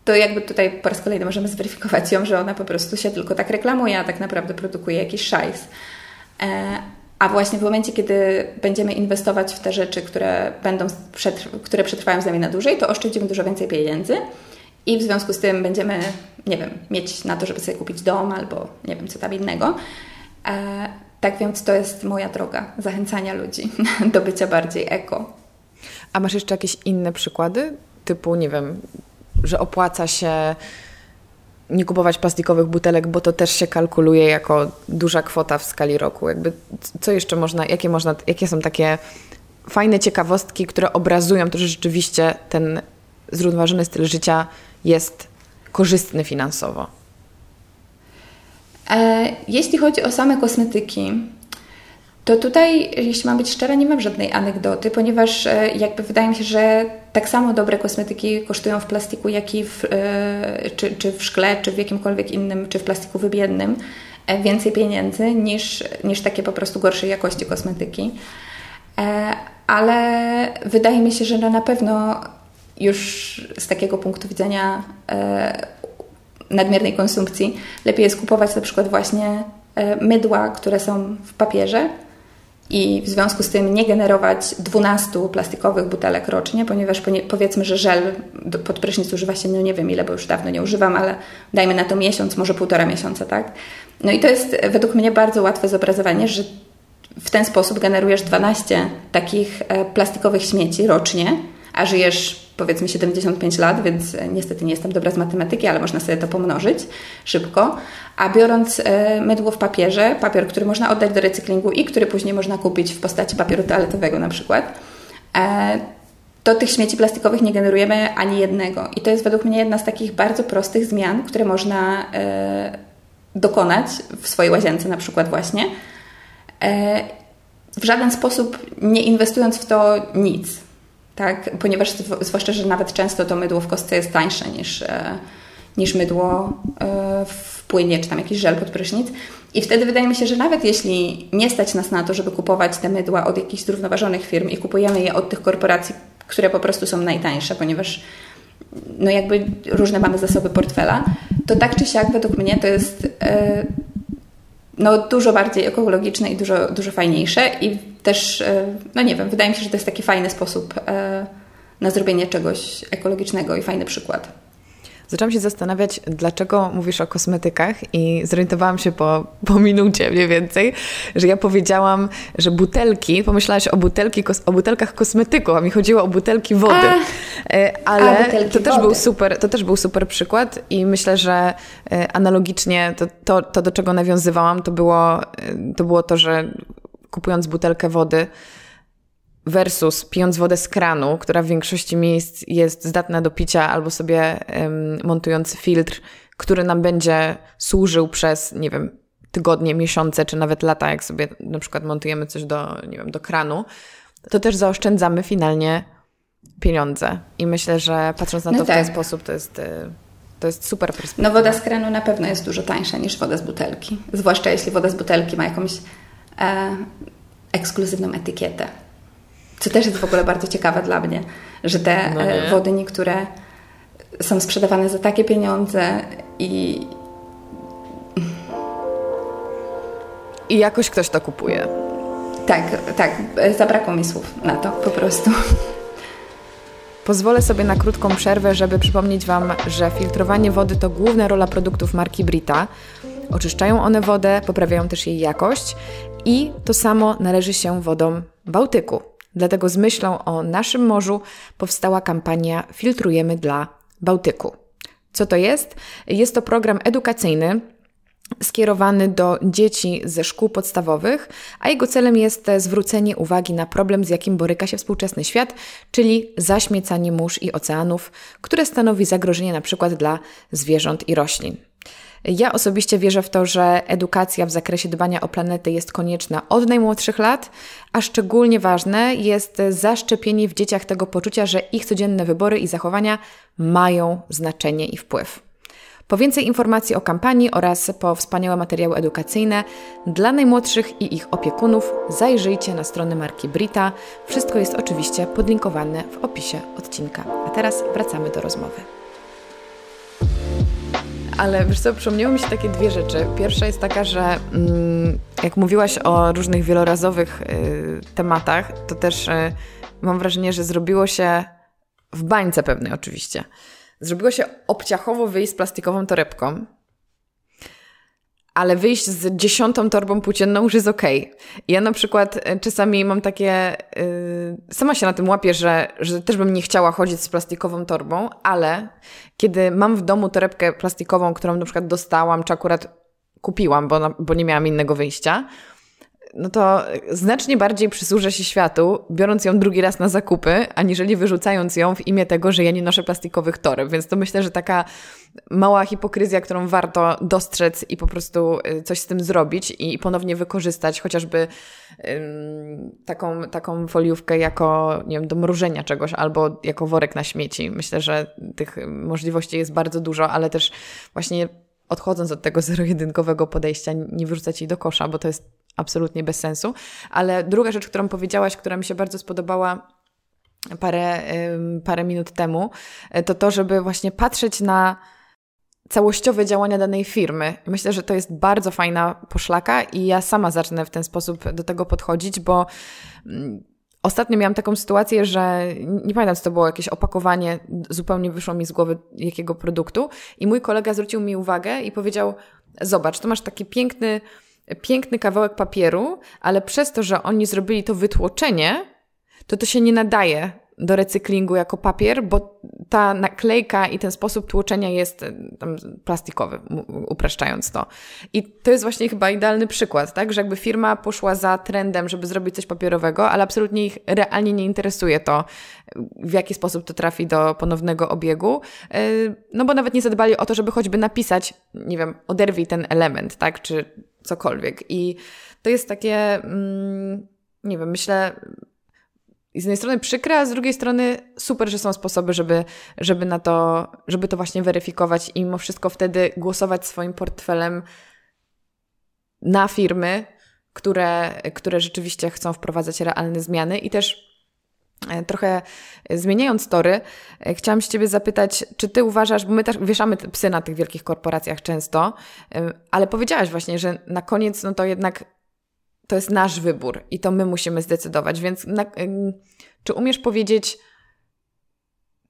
to jakby tutaj po raz kolejny możemy zweryfikować ją, że ona po prostu się tylko tak reklamuje, a tak naprawdę produkuje jakiś szajs. E, a właśnie w momencie, kiedy będziemy inwestować w te rzeczy, które, będą które przetrwają z nami na dłużej, to oszczędzimy dużo więcej pieniędzy i w związku z tym będziemy, nie wiem, mieć na to, żeby sobie kupić dom albo nie wiem, co tam innego. Tak więc to jest moja droga zachęcania ludzi do bycia bardziej eko. A masz jeszcze jakieś inne przykłady? Typu, nie wiem, że opłaca się nie kupować plastikowych butelek, bo to też się kalkuluje jako duża kwota w skali roku. Jakby co jeszcze można, jakie można, jakie są takie fajne ciekawostki, które obrazują to, że rzeczywiście ten zrównoważony styl życia jest korzystny finansowo? E, jeśli chodzi o same kosmetyki, to tutaj, jeśli mam być szczera, nie mam żadnej anegdoty, ponieważ e, jakby wydaje mi się, że tak samo dobre kosmetyki kosztują w plastiku, jak i w, e, czy, czy w szkle, czy w jakimkolwiek innym, czy w plastiku wybiennym więcej pieniędzy niż, niż takie po prostu gorszej jakości kosmetyki. Ale wydaje mi się, że no na pewno już z takiego punktu widzenia nadmiernej konsumpcji, lepiej jest kupować na przykład właśnie e, mydła, które są w papierze i w związku z tym nie generować 12 plastikowych butelek rocznie, ponieważ powiedzmy, że żel pod prysznic używa się, no nie wiem ile, bo już dawno nie używam, ale dajmy na to miesiąc, może półtora miesiąca, tak? No i to jest według mnie bardzo łatwe zobrazowanie, że w ten sposób generujesz 12 takich e, plastikowych śmieci rocznie, a żyjesz powiedzmy 75 lat, więc e, niestety nie jestem dobra z matematyki, ale można sobie to pomnożyć szybko. A biorąc e, mydło w papierze, papier, który można oddać do recyklingu i który później można kupić w postaci papieru toaletowego na przykład, e, to tych śmieci plastikowych nie generujemy ani jednego. I to jest według mnie jedna z takich bardzo prostych zmian, które można dokonać w swojej łazience na przykład właśnie, w żaden sposób nie inwestując w to nic tak? Ponieważ zwłaszcza, że nawet często to mydło w kostce jest tańsze niż, e, niż mydło e, w płynie, czy tam jakiś żel pod prysznic. I wtedy wydaje mi się, że nawet jeśli nie stać nas na to, żeby kupować te mydła od jakichś zrównoważonych firm i kupujemy je od tych korporacji, które po prostu są najtańsze, ponieważ no jakby różne mamy zasoby portfela, to tak czy siak według mnie to jest e, no, dużo bardziej ekologiczne i dużo, dużo fajniejsze i też, e, no nie wiem, wydaje mi się, że to jest taki fajny sposób e, na zrobienie czegoś ekologicznego i fajny przykład. Zaczęłam się zastanawiać, dlaczego mówisz o kosmetykach i zorientowałam się po, po minucie mniej więcej, że ja powiedziałam, że butelki, pomyślałaś o, butelki, o butelkach kosmetyku, a mi chodziło o butelki wody. A, e, Ale a, to, też wody. Był super, to też był super przykład i myślę, że analogicznie to, to, to do czego nawiązywałam, to było to, było to że kupując butelkę wody versus pijąc wodę z kranu, która w większości miejsc jest zdatna do picia, albo sobie um, montując filtr, który nam będzie służył przez, nie wiem, tygodnie, miesiące, czy nawet lata, jak sobie na przykład montujemy coś do, nie wiem, do kranu, to też zaoszczędzamy finalnie pieniądze. I myślę, że patrząc na no to tak. w ten sposób, to jest, y, To jest super perspektywa. No woda z kranu na pewno jest dużo tańsza niż woda z butelki. Zwłaszcza jeśli woda z butelki ma jakąś e, ekskluzywną etykietę. Co też jest w ogóle bardzo ciekawe dla mnie, że te no e, wody niektóre są sprzedawane za takie pieniądze i. I jakoś ktoś to kupuje. Tak, tak. Zabrakło mi słów na to po prostu. Pozwolę sobie na krótką przerwę, żeby przypomnieć Wam, że filtrowanie wody to główna rola produktów marki Brita. Oczyszczają one wodę, poprawiają też jej jakość i to samo należy się wodom Bałtyku. Dlatego z myślą o naszym morzu powstała kampania Filtrujemy dla Bałtyku. Co to jest? Jest to program edukacyjny, skierowany do dzieci ze szkół podstawowych, a jego celem jest zwrócenie uwagi na problem, z jakim boryka się współczesny świat, czyli zaśmiecanie mórz i oceanów, które stanowi zagrożenie na przykład dla zwierząt i roślin. Ja osobiście wierzę w to, że edukacja w zakresie dbania o planetę jest konieczna od najmłodszych lat, a szczególnie ważne jest zaszczepienie w dzieciach tego poczucia, że ich codzienne wybory i zachowania mają znaczenie i wpływ. Po więcej informacji o kampanii oraz po wspaniałe materiały edukacyjne dla najmłodszych i ich opiekunów zajrzyjcie na stronę marki Brita. Wszystko jest oczywiście podlinkowane w opisie odcinka. A teraz wracamy do rozmowy. Ale wiesz co, przypomniały mi się takie dwie rzeczy. Pierwsza jest taka, że mm, jak mówiłaś o różnych wielorazowych y, tematach, to też y, mam wrażenie, że zrobiło się w bańce pewnej oczywiście Zrobiło się obciachowo wyjść z plastikową torebką, ale wyjść z dziesiątą torbą płócienną już jest okej. Okay. Ja na przykład e, czasami mam takie, yy, sama się na tym łapię, że, że też bym nie chciała chodzić z plastikową torbą, ale kiedy mam w domu torebkę plastikową, którą na przykład dostałam, czy akurat kupiłam, bo, bo nie miałam innego wyjścia, no to znacznie bardziej przysłużę się światu, biorąc ją drugi raz na zakupy, aniżeli wyrzucając ją w imię tego, że ja nie noszę plastikowych toreb. Więc to myślę, że taka mała hipokryzja, którą warto dostrzec i po prostu y, coś z tym zrobić i ponownie wykorzystać chociażby taką, taką foliówkę jako, nie wiem, do mrużenia czegoś albo jako worek na śmieci. Myślę, że tych możliwości jest bardzo dużo, ale też właśnie odchodząc od tego zero-jedynkowego podejścia, nie wyrzucać jej do kosza, bo to jest absolutnie bez sensu. Ale druga rzecz, którą powiedziałaś, która mi się bardzo spodobała parę, parę minut temu, e, to to, żeby właśnie patrzeć na całościowe działania danej firmy. Myślę, że to jest bardzo fajna poszlaka i ja sama zacznę w ten sposób do tego podchodzić, bo mm, Ostatnio miałam taką sytuację, że nie pamiętam, co to było, jakieś opakowanie, zupełnie wyszło mi z głowy jakiego produktu i mój kolega zwrócił mi uwagę i powiedział, zobacz, tu masz taki piękny, piękny kawałek papieru, ale przez to, że oni zrobili to wytłoczenie, to to się nie nadaje do recyklingu jako papier, bo ta naklejka i ten sposób tłoczenia jest e, plastikowy, upraszczając to. I to jest właśnie chyba idealny przykład, tak? Że jakby firma poszła za trendem, żeby zrobić coś papierowego, ale absolutnie ich realnie nie interesuje to, w jaki sposób to trafi do ponownego obiegu, e, no bo nawet nie zadbali o to, żeby choćby napisać, nie wiem, oderwij ten element, tak? Czy cokolwiek. I to jest takie, mm, nie wiem, myślę, z jednej strony przykre, a z drugiej strony super, że są sposoby, żeby, żeby na to, żeby to właśnie weryfikować i mimo wszystko wtedy głosować swoim portfelem na firmy, które, które rzeczywiście chcą wprowadzać realne zmiany i też Trochę zmieniając tory, e, chciałam się Ciebie zapytać, czy Ty uważasz, bo my też wieszamy psy na tych wielkich korporacjach często, e, ale powiedziałaś właśnie, że na koniec no to jednak to jest nasz wybór i to my musimy zdecydować. Więc na, czy umiesz powiedzieć,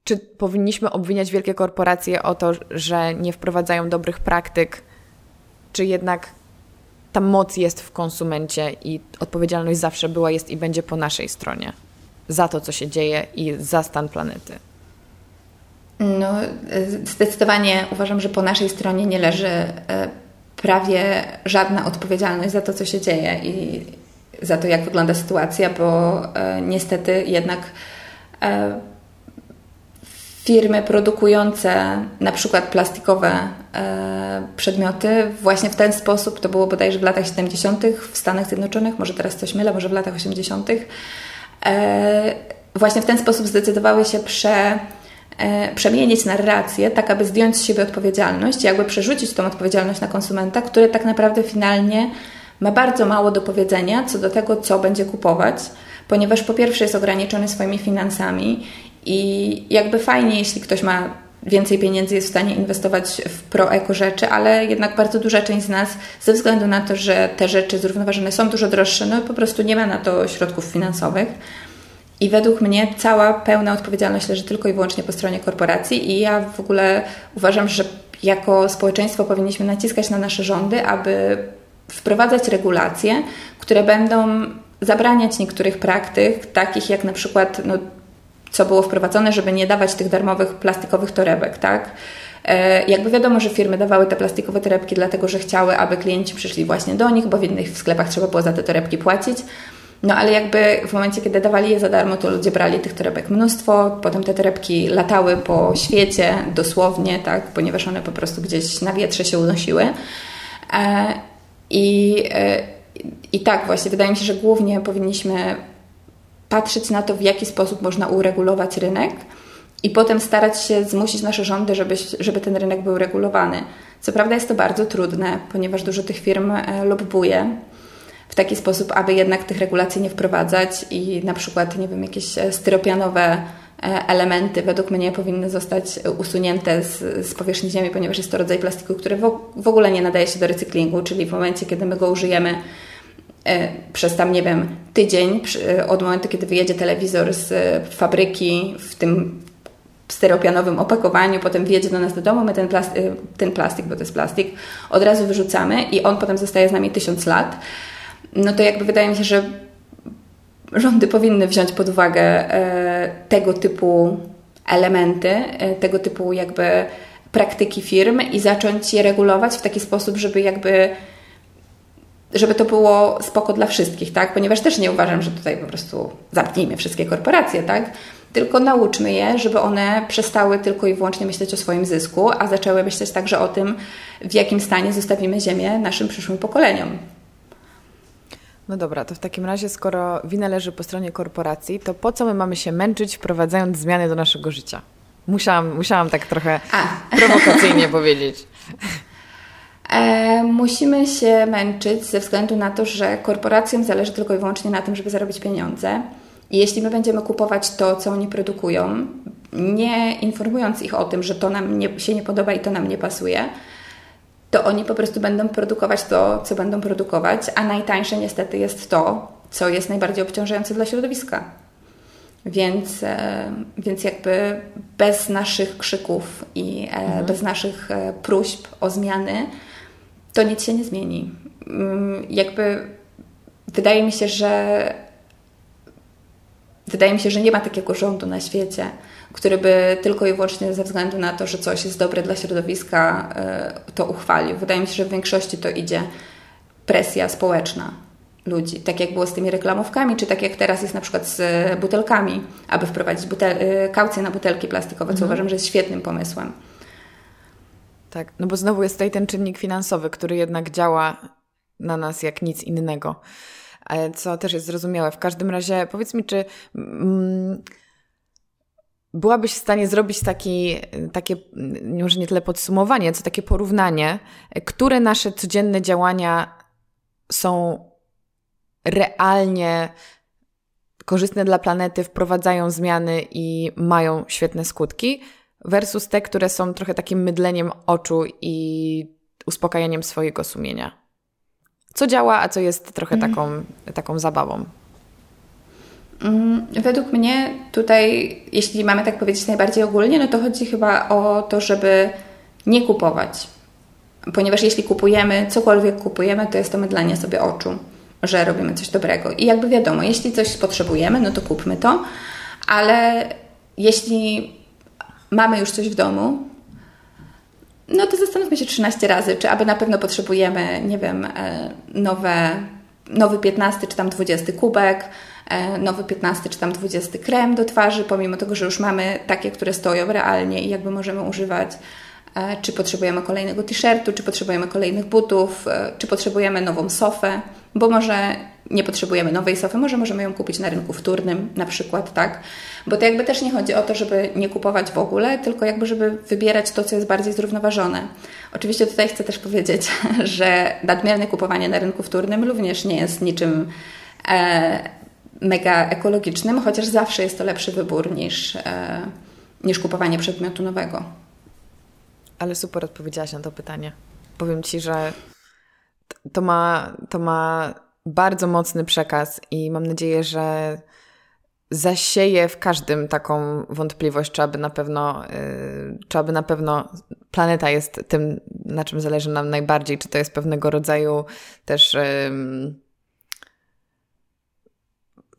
czy powinniśmy obwiniać wielkie korporacje o to, że nie wprowadzają dobrych praktyk, czy jednak ta moc jest w konsumencie i odpowiedzialność zawsze była, jest i będzie po naszej stronie za to, co się dzieje i za stan planety? No, zdecydowanie uważam, że po naszej stronie nie leży e, prawie żadna odpowiedzialność za to, co się dzieje i za to, jak wygląda sytuacja, bo e, niestety jednak firmy produkujące na przykład plastikowe przedmioty właśnie w ten sposób, to było bodajże w latach 70. w Stanach Zjednoczonych, może teraz coś mylę, może w latach 80., e, właśnie w ten sposób zdecydowały się prze e, przemienić narrację, tak aby zdjąć z siebie odpowiedzialność, jakby przerzucić tą odpowiedzialność na konsumenta, który tak naprawdę finalnie ma bardzo mało do powiedzenia co do tego, co będzie kupować, ponieważ po pierwsze jest ograniczony swoimi finansami i jakby fajnie, jeśli ktoś ma więcej pieniędzy, jest w stanie inwestować w pro-eko rzeczy, ale jednak bardzo duża część z nas, ze względu na to, że te rzeczy zrównoważone są dużo droższe, no po prostu nie ma na to środków finansowych. I według mnie cała pełna odpowiedzialność leży tylko i wyłącznie po stronie korporacji, i ja w ogóle uważam, że jako społeczeństwo powinniśmy naciskać na nasze rządy, aby wprowadzać regulacje, które będą zabraniać niektórych praktyk, takich jak na przykład, no, co było wprowadzone, żeby nie dawać tych darmowych plastikowych torebek, tak? E, jakby wiadomo, że firmy dawały te plastikowe torebki, dlatego że chciały, aby klienci przyszli właśnie do nich, bo w innych sklepach trzeba było za te torebki płacić. No ale jakby w momencie, kiedy dawali je za darmo, to ludzie brali tych torebek mnóstwo, potem te torebki latały po świecie dosłownie, tak, ponieważ one po prostu gdzieś na wietrze się unosiły. E, I, e, I tak właśnie, wydaje mi się, że głównie powinniśmy patrzeć na to, w jaki sposób można uregulować rynek i potem starać się zmusić nasze rządy, żeby, żeby ten rynek był regulowany. Co prawda jest to bardzo trudne, ponieważ dużo tych firm e, lobbuje w taki sposób, aby jednak tych regulacji nie wprowadzać i na przykład, nie wiem, jakieś e, styropianowe e, elementy według mnie powinny zostać usunięte z, z powierzchni ziemi, ponieważ jest to rodzaj plastiku, który w, w ogóle nie nadaje się do recyklingu, czyli w momencie, kiedy my go użyjemy przez tam, nie wiem, tydzień, od momentu, kiedy wyjedzie telewizor z fabryki w tym styropianowym opakowaniu, potem wjedzie do nas do domu, my ten, plastik, ten plastik, bo to jest plastik, od razu wyrzucamy i on potem zostaje z nami tysiąc lat. No to jakby wydaje mi się, że rządy powinny wziąć pod uwagę e, tego typu elementy, e, tego typu jakby praktyki firm i zacząć je regulować w taki sposób, żeby jakby żeby to było spoko dla wszystkich, tak? Ponieważ też nie uważam, że tutaj po prostu zamknijmy wszystkie korporacje, tak? Tylko nauczmy je, żeby one przestały tylko i wyłącznie myśleć o swoim zysku, a zaczęły myśleć także o tym, w jakim stanie zostawimy Ziemię naszym przyszłym pokoleniom. No dobra, to w takim razie, skoro wina leży po stronie korporacji, to po co my mamy się męczyć, wprowadzając zmiany do naszego życia? Musiałam, musiałam tak trochę A. prowokacyjnie powiedzieć. E, musimy się męczyć ze względu na to, że korporacjom zależy tylko i wyłącznie na tym, żeby zarobić pieniądze. I jeśli my będziemy kupować to, co oni produkują, nie informując ich o tym, że to nam nie, się nie podoba i to nam nie pasuje, to oni po prostu będą produkować to, co będą produkować, a najtańsze niestety jest to, co jest najbardziej obciążające dla środowiska. Więc, e, więc jakby bez naszych krzyków i e, mhm. bez naszych e, próśb o zmiany, to nic się nie zmieni. Mm, jakby wydaje mi się, że wydaje mi się, że nie ma takiego rządu na świecie, który by tylko i wyłącznie ze względu na to, że coś jest dobre dla środowiska, e, to uchwalił. Wydaje mi się, że w większości to idzie presja społeczna ludzi, tak jak było z tymi reklamówkami, czy tak jak teraz jest na przykład z butelkami, aby wprowadzić butel e, kaucję na butelki plastikowe, co mhm. uważam, że jest świetnym pomysłem. Tak, no bo znowu jest tutaj ten czynnik finansowy, który jednak działa na nas jak nic innego, e, co też jest zrozumiałe. W każdym razie powiedz mi, czy... Mm, byłabyś w stanie zrobić taki, takie, może nie tyle podsumowanie, co takie porównanie, które nasze codzienne działania są realnie korzystne dla planety, wprowadzają zmiany i mają świetne skutki, versus te, które są trochę takim mydleniem oczu i uspokajaniem swojego sumienia. Co działa, a co jest trochę mhm. taką, taką zabawą. Mm, według mnie tutaj, jeśli mamy tak powiedzieć najbardziej ogólnie, no to chodzi chyba o to, żeby nie kupować. Ponieważ jeśli kupujemy, cokolwiek kupujemy, to jest to mydlenie sobie oczu, że robimy coś dobrego. I jakby wiadomo, jeśli coś potrzebujemy, no to kupmy to, ale jeśli mamy już coś w domu, no to zastanówmy się 13 razy, czy aby na pewno potrzebujemy, nie wiem, e, nowe, nowy 15 czy tam 20 kubek, E, nowy 15 czy tam 20 krem do twarzy, pomimo tego, że już mamy takie, które stoją realnie i jakby możemy używać e, czy potrzebujemy kolejnego t-shirtu, czy potrzebujemy kolejnych butów, czy potrzebujemy nową sofę, bo może nie potrzebujemy nowej sofy, może możemy ją kupić na rynku wtórnym na przykład, tak? Bo to jakby też nie chodzi o to, żeby nie kupować w ogóle, tylko jakby żeby wybierać to, co jest bardziej zrównoważone. Oczywiście tutaj chcę też powiedzieć, że nadmierne kupowanie na rynku wtórnym również nie jest niczym e, mega ekologicznym, chociaż zawsze jest to lepszy wybór niż, e, niż kupowanie przedmiotu nowego. Ale super odpowiedziałaś na to pytanie. Powiem Ci, że to ma, to ma bardzo mocny przekaz i mam nadzieję, że zasieje w każdym taką wątpliwość, czy aby na pewno, yy, czy aby na pewno planeta jest tym, na czym zależy nam najbardziej, czy to jest pewnego rodzaju też. Yy,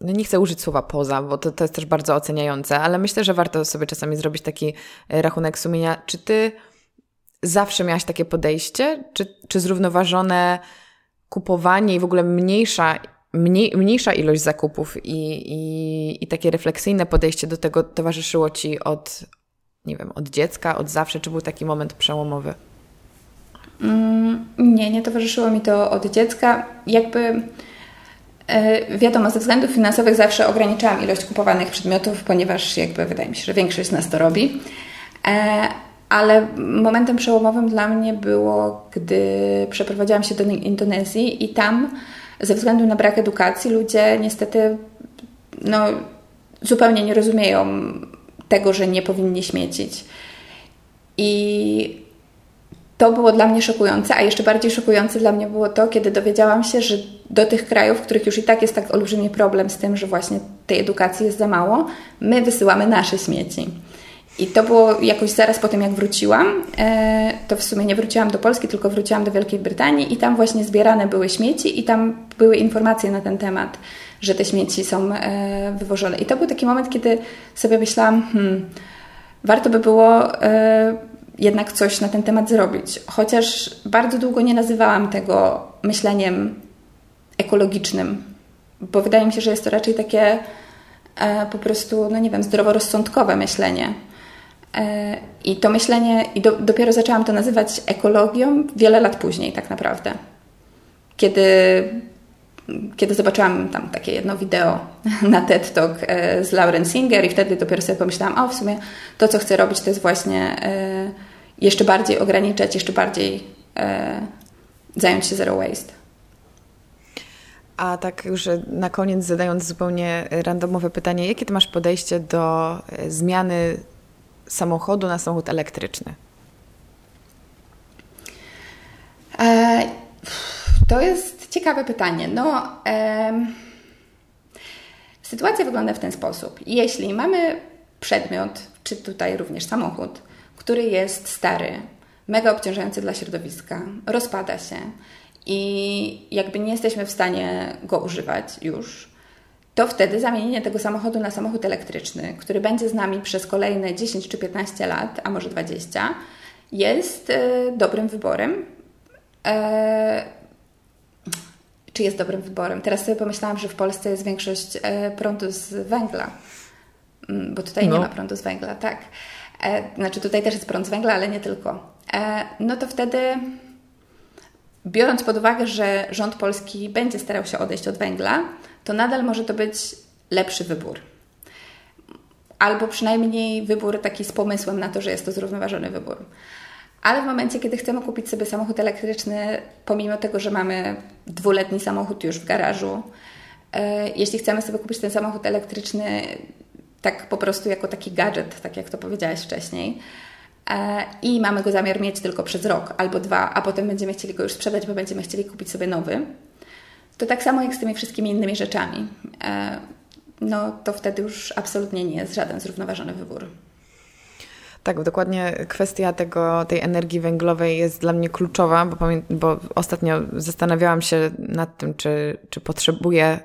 nie chcę użyć słowa poza, bo to, to jest też bardzo oceniające, ale myślę, że warto sobie czasami zrobić taki rachunek sumienia. Czy ty zawsze miałaś takie podejście? Czy, czy zrównoważone kupowanie i w ogóle mniejsza, mniej, mniejsza ilość zakupów i, i, i takie refleksyjne podejście do tego towarzyszyło Ci od, nie wiem, od dziecka, od zawsze? Czy był taki moment przełomowy? Mm, nie, nie towarzyszyło mi to od dziecka. Jakby e, wiadomo, ze względów finansowych zawsze ograniczałam ilość kupowanych przedmiotów, ponieważ jakby wydaje mi się, że większość z nas to robi. E, ale momentem przełomowym dla mnie było, gdy przeprowadziłam się do Indonezji i tam ze względu na brak edukacji ludzie niestety no, zupełnie nie rozumieją tego, że nie powinni śmiecić. I to było dla mnie szokujące, a jeszcze bardziej szokujące dla mnie było to, kiedy dowiedziałam się, że do tych krajów, w których już i tak jest tak olbrzymi problem z tym, że właśnie tej edukacji jest za mało, my wysyłamy nasze śmieci. I to było jakoś zaraz po tym, jak wróciłam. E, to w sumie nie wróciłam do Polski, tylko wróciłam do Wielkiej Brytanii i tam właśnie zbierane były śmieci i tam były informacje na ten temat, że te śmieci są e, wywożone. I to był taki moment, kiedy sobie myślałam, hmm, warto by było e, jednak coś na ten temat zrobić. Chociaż bardzo długo nie nazywałam tego myśleniem ekologicznym, bo wydaje mi się, że jest to raczej takie po prostu, no nie wiem, zdroworozsądkowe myślenie. E, I to myślenie, i do, dopiero zaczęłam to nazywać ekologią wiele lat później, tak naprawdę. Kiedy, kiedy zobaczyłam tam takie jedno wideo na TED Talk e, z Lauren Singer, i wtedy dopiero sobie pomyślałam, o w sumie to, co chcę robić, to jest właśnie e, jeszcze bardziej ograniczać, jeszcze bardziej zająć się zero waste. A tak już na koniec zadając zupełnie randomowe pytanie, jakie ty masz podejście do zmiany samochodu na samochód elektryczny? E, to jest ciekawe pytanie. No, e, sytuacja wygląda w ten sposób. Jeśli mamy przedmiot, czy tutaj również samochód, który jest stary, mega obciążający dla środowiska, rozpada się i jakby nie jesteśmy w stanie go używać już, to wtedy zamienienie tego samochodu na samochód elektryczny, który będzie z nami przez kolejne 10 czy 15 lat, a może 20, jest e, dobrym wyborem. E, czy jest dobrym wyborem? Teraz sobie pomyślałam, że w Polsce jest większość e, prądu z węgla, mm, bo tutaj no. nie ma prądu z węgla, tak. Znaczy tutaj też jest prąd z węgla, ale nie tylko. No to wtedy biorąc pod uwagę, że rząd polski będzie starał się odejść od węgla, to nadal może to być lepszy wybór. Albo przynajmniej wybór taki z pomysłem na to, że jest to zrównoważony wybór. Ale w momencie, kiedy chcemy kupić sobie samochód elektryczny, pomimo tego, że mamy dwuletni samochód już w garażu, e, jeśli chcemy sobie kupić ten samochód elektryczny tak po prostu jako taki gadżet, tak jak to powiedziałaś wcześniej, e, i mamy go zamiar mieć tylko przez rok albo dwa, a potem będziemy chcieli go już sprzedać, bo będziemy chcieli kupić sobie nowy, to tak samo jak z tymi wszystkimi innymi rzeczami. E, no to wtedy już absolutnie nie jest żaden zrównoważony wybór. Tak, dokładnie kwestia tego, tej energii węglowej jest dla mnie kluczowa, bo, bo ostatnio zastanawiałam się nad tym, czy, czy potrzebuję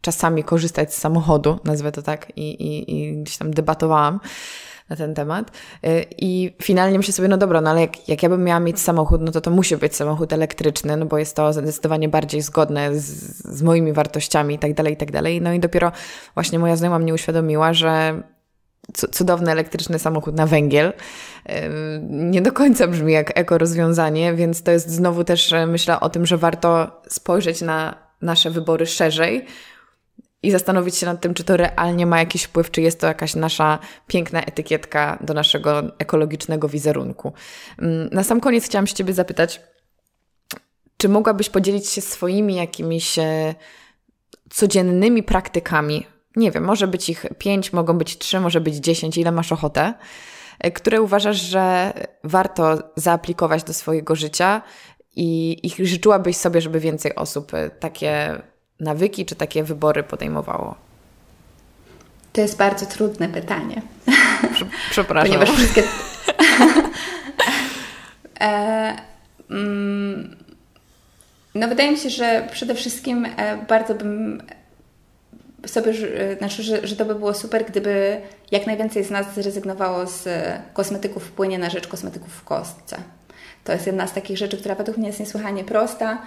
czasami korzystać z samochodu, nazwę to tak, i, i, i gdzieś tam debatowałam na ten temat. Y, I finalnie myślę sobie, no dobra, no ale jak, jak ja bym miała mieć samochód, no to to musi być samochód elektryczny, no bo jest to zdecydowanie bardziej zgodne z, z moimi wartościami i tak dalej, i tak dalej. No i dopiero właśnie moja znajoma mnie uświadomiła, że cudowny elektryczny samochód na węgiel. Y, nie do końca brzmi jak eko rozwiązanie, więc to jest znowu też myślę o tym, że warto spojrzeć na nasze wybory szerzej i zastanowić się nad tym, czy to realnie ma jakiś wpływ, czy jest to jakaś nasza piękna etykietka do naszego ekologicznego wizerunku. Mm, na sam koniec chciałam się Ciebie zapytać, czy mogłabyś podzielić się swoimi jakimiś e, codziennymi praktykami? Nie wiem, może być ich pięć, mogą być trzy, może być dziesięć, ile masz ochotę, e, które uważasz, że warto zaaplikować do swojego życia i, i życzyłabyś sobie, żeby więcej osób e, takie nawyki czy takie wybory podejmowało? To jest bardzo trudne pytanie. Przepraszam. Ponieważ wszystkie. e, mm, no, wydaje mi się, że przede wszystkim e, bardzo bym sobie, e, znaczy, że, że to by było super, gdyby jak najwięcej z nas zrezygnowało z kosmetyków w płynie na rzecz kosmetyków w kostce. To jest jedna z takich rzeczy, która według mnie jest niesłychanie prosta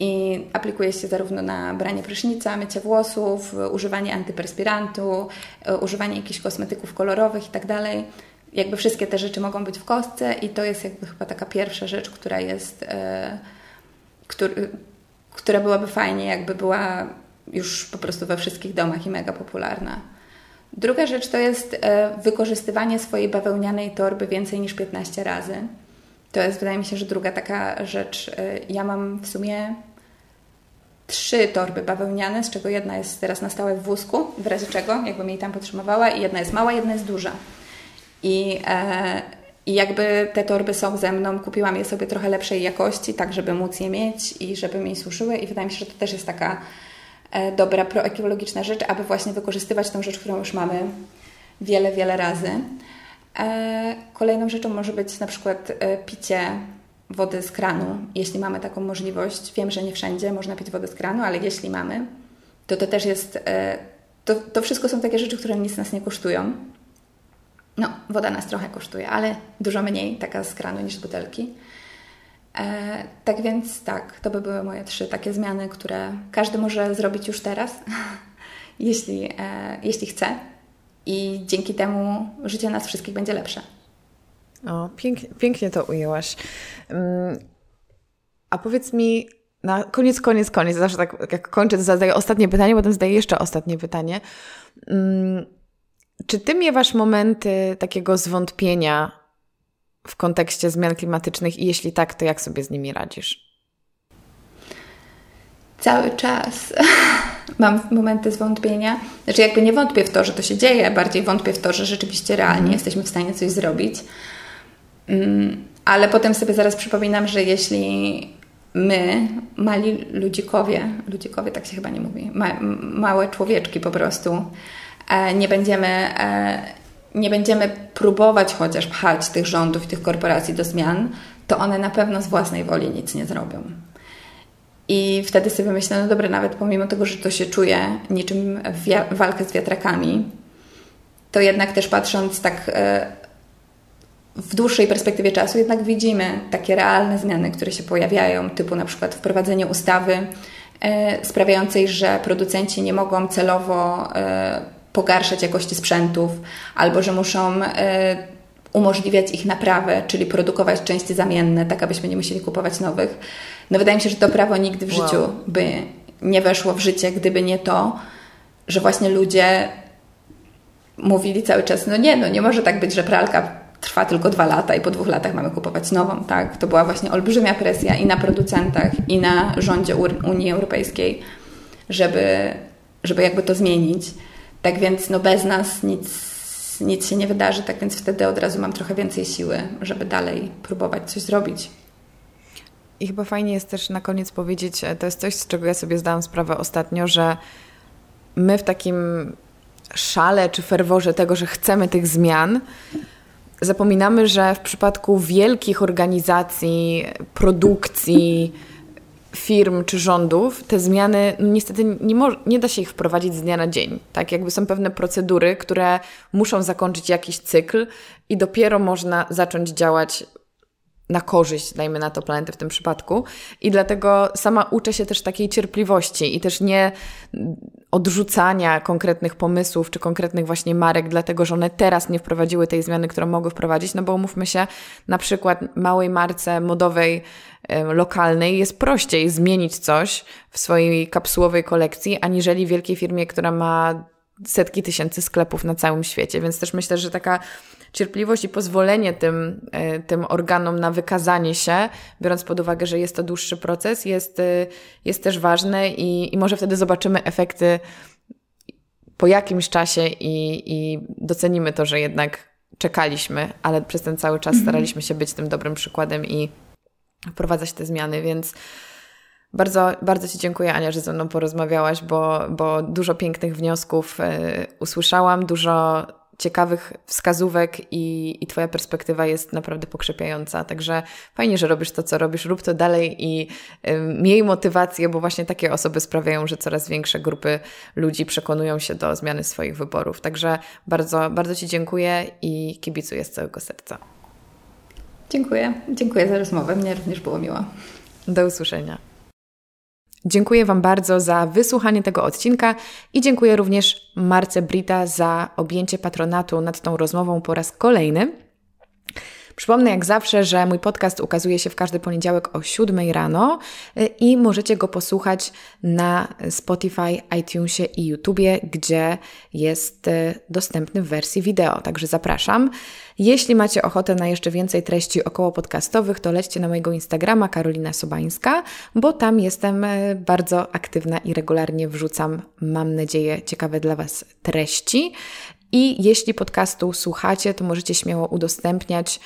i aplikuje się zarówno na branie prysznica, mycie włosów, używanie antyperspirantu, e, używanie jakichś kosmetyków kolorowych itd. Tak jakby wszystkie te rzeczy mogą być w kostce i to jest jakby chyba taka pierwsza rzecz, która jest, e, który, która byłaby fajnie, jakby była już po prostu we wszystkich domach i mega popularna. Druga rzecz to jest e, wykorzystywanie swojej bawełnianej torby więcej niż 15 razy. To jest, wydaje mi się, że druga taka rzecz. E, ja mam w sumie trzy torby bawełniane, z czego jedna jest teraz na stałe w wózku, w razie czego, jakbym jej tam potrzebowała, i jedna jest mała, jedna jest duża. I, e, I jakby te torby są ze mną, kupiłam je sobie trochę lepszej jakości, tak żeby móc je mieć i żeby mi służyły. I wydaje mi się, że to też jest taka e, dobra, proekologiczna rzecz, aby właśnie wykorzystywać tą rzecz, którą już mamy wiele, wiele razy. E, kolejną rzeczą może być na przykład e, picie wody z kranu, jeśli mamy taką możliwość. Wiem, że nie wszędzie można pić wodę z kranu, ale jeśli mamy, to to też jest. E, to, to wszystko są takie rzeczy, które nic nas nie kosztują. No, woda nas trochę kosztuje, ale dużo mniej taka z kranu niż z butelki. E, tak więc tak, to by były moje trzy takie zmiany, które każdy może zrobić już teraz, jeśli, e, jeśli chce. I dzięki temu życie nas wszystkich będzie lepsze. O, pięknie, pięknie to ujęłaś. Um, a powiedz mi, na koniec, koniec, koniec, zawsze tak jak kończę, to zadaję ostatnie pytanie, potem zadaję jeszcze ostatnie pytanie. Um, czy ty miewasz momenty takiego zwątpienia w kontekście zmian klimatycznych i jeśli tak, to jak sobie z nimi radzisz? Cały czas mam momenty zwątpienia. Znaczy, jakby nie wątpię w to, że to się dzieje, bardziej wątpię w to, że rzeczywiście realnie mm. jesteśmy w stanie coś zrobić. Mm, ale potem sobie zaraz przypominam, że jeśli my, mali ludzikowie, ludzikowie tak się chyba nie mówi, ma, małe człowieczki po prostu, e, nie będziemy, e, nie będziemy próbować chociaż pchać tych rządów i tych korporacji do zmian, to one na pewno z własnej woli nic nie zrobią. I wtedy sobie myślę, no dobra, nawet pomimo tego, że to się czuje niczym walkę z wiatrakami, to jednak też patrząc tak e, w dłuższej perspektywie czasu jednak widzimy takie realne zmiany, które się pojawiają, typu na przykład wprowadzenie ustawy e, sprawiającej, że producenci nie mogą celowo e, pogarszać jakości sprzętów, albo że muszą e, umożliwiać ich naprawę, czyli produkować części zamienne, tak abyśmy nie musieli kupować nowych. No wydaje mi się, że to prawo nigdy w wow. życiu by nie weszło w życie, gdyby nie to, że właśnie ludzie mówili cały czas, no nie, no nie może tak być, że pralka trwa tylko dwa lata i po dwóch latach mamy kupować nową, tak? To była właśnie olbrzymia presja i na producentach, i na rządzie Unii Europejskiej, żeby, żeby jakby to zmienić. Tak więc no bez nas nic, nic się nie wydarzy, tak więc wtedy od razu mam trochę więcej siły, żeby dalej próbować coś zrobić. I chyba fajnie jest też na koniec powiedzieć, e, to jest coś, z czego ja sobie zdałam sprawę ostatnio, że my w takim szale czy ferworze tego, że chcemy tych zmian, zapominamy, że w przypadku wielkich organizacji, produkcji, firm czy rządów, te zmiany no niestety nie, nie da się ich wprowadzić z dnia na dzień. Tak, jakby są pewne procedury, które muszą zakończyć jakiś cykl i dopiero można zacząć działać na korzyść, dajmy na to, planety w tym przypadku. I dlatego sama uczę się też takiej cierpliwości i też nie odrzucania konkretnych pomysłów czy konkretnych właśnie marek, dlatego że one teraz nie wprowadziły tej zmiany, którą mogły wprowadzić. No bo umówmy się, na przykład małej marce modowej lokalnej jest prościej zmienić coś w swojej kapsułowej kolekcji, aniżeli wielkiej firmie, która ma setki tysięcy sklepów na całym świecie. Więc też myślę, że taka cierpliwość i pozwolenie tym, e, tym organom na wykazanie się, biorąc pod uwagę, że jest to dłuższy proces, jest, e, jest też ważne i, i może wtedy zobaczymy efekty po jakimś czasie i, i docenimy to, że jednak czekaliśmy, ale przez ten cały czas mhm. staraliśmy się być tym dobrym przykładem i wprowadzać te zmiany, więc bardzo, bardzo Ci dziękuję, Ania, że ze mną porozmawiałaś, bo, bo dużo pięknych wniosków y, usłyszałam, dużo ciekawych wskazówek i, i Twoja perspektywa jest naprawdę pokrzepiająca. Także fajnie, że robisz to, co robisz, rób to dalej i y, miej motywację, bo właśnie takie osoby sprawiają, że coraz większe grupy ludzi przekonują się do zmiany swoich wyborów. Także bardzo, bardzo Ci dziękuję i kibicuję z całego serca. Dziękuję. Dziękuję za rozmowę. Mnie również było miło. Do usłyszenia. Dziękuję Wam bardzo za wysłuchanie tego odcinka i dziękuję również Marce Brita za objęcie patronatu nad tą rozmową po raz kolejny. Przypomnę jak zawsze, że mój podcast ukazuje się w każdy poniedziałek o 7 rano y, i możecie go posłuchać na Spotify, iTunesie i YouTubie, gdzie jest y, dostępny w wersji wideo. Także zapraszam. Jeśli macie ochotę na jeszcze więcej treści około podcastowych, to lećcie na mojego Instagrama Karolina Sobańska, bo tam jestem y, bardzo aktywna i regularnie wrzucam, mam nadzieję, ciekawe dla Was treści. I jeśli podcastu słuchacie, to możecie śmiało udostępniać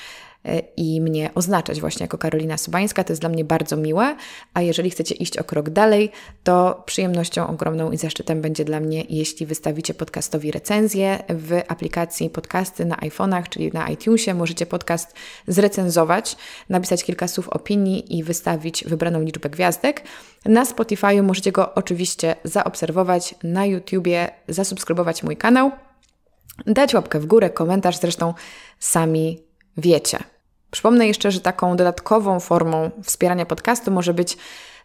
e, i mnie oznaczać właśnie jako Karolina Subańska. To jest dla mnie bardzo miłe, a jeżeli chcecie iść o krok dalej, to przyjemnością ogromną i zaszczytem będzie dla mnie, jeśli wystawicie podcastowi recenzję w aplikacji podcasty na iPhone'ach, czyli na iTunesie. Możecie podcast zrecenzować, napisać kilka słów opinii i wystawić wybraną liczbę gwiazdek. Na Spotify możecie go oczywiście zaobserwować, na YouTubie zasubskrybować mój kanał dać łapkę w górę, komentarz, zresztą sami wiecie. Przypomnę jeszcze, że taką dodatkową formą wspierania podcastu może być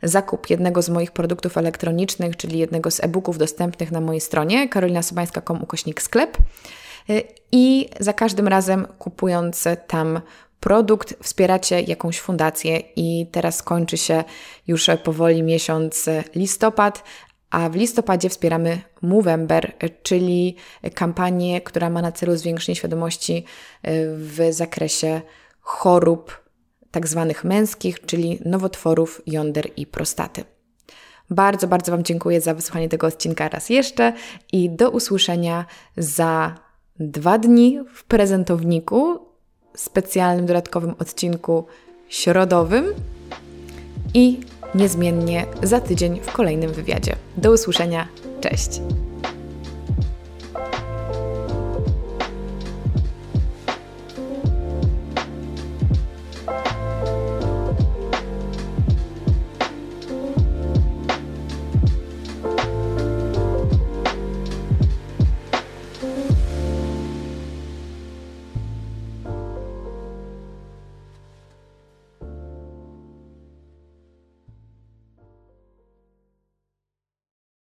zakup jednego z moich produktów elektronicznych, czyli jednego z e-booków dostępnych na mojej stronie karolinasobańska.com ukośnik sklep. I za każdym razem kupując tam produkt, wspieracie jakąś fundację i teraz kończy się już powoli miesiąc listopad, a w listopadzie wspieramy Movember, czyli kampanię, która ma na celu zwiększenie świadomości e, w zakresie chorób tak zwanych męskich, czyli nowotworów jąder i prostaty. Bardzo, bardzo Wam dziękuję za wysłuchanie tego odcinka raz jeszcze i do usłyszenia za dwa dni w prezentowniku, specjalnym dodatkowym odcinku środowym i niezmiennie za tydzień w kolejnym wywiadzie. Do usłyszenia, cześć!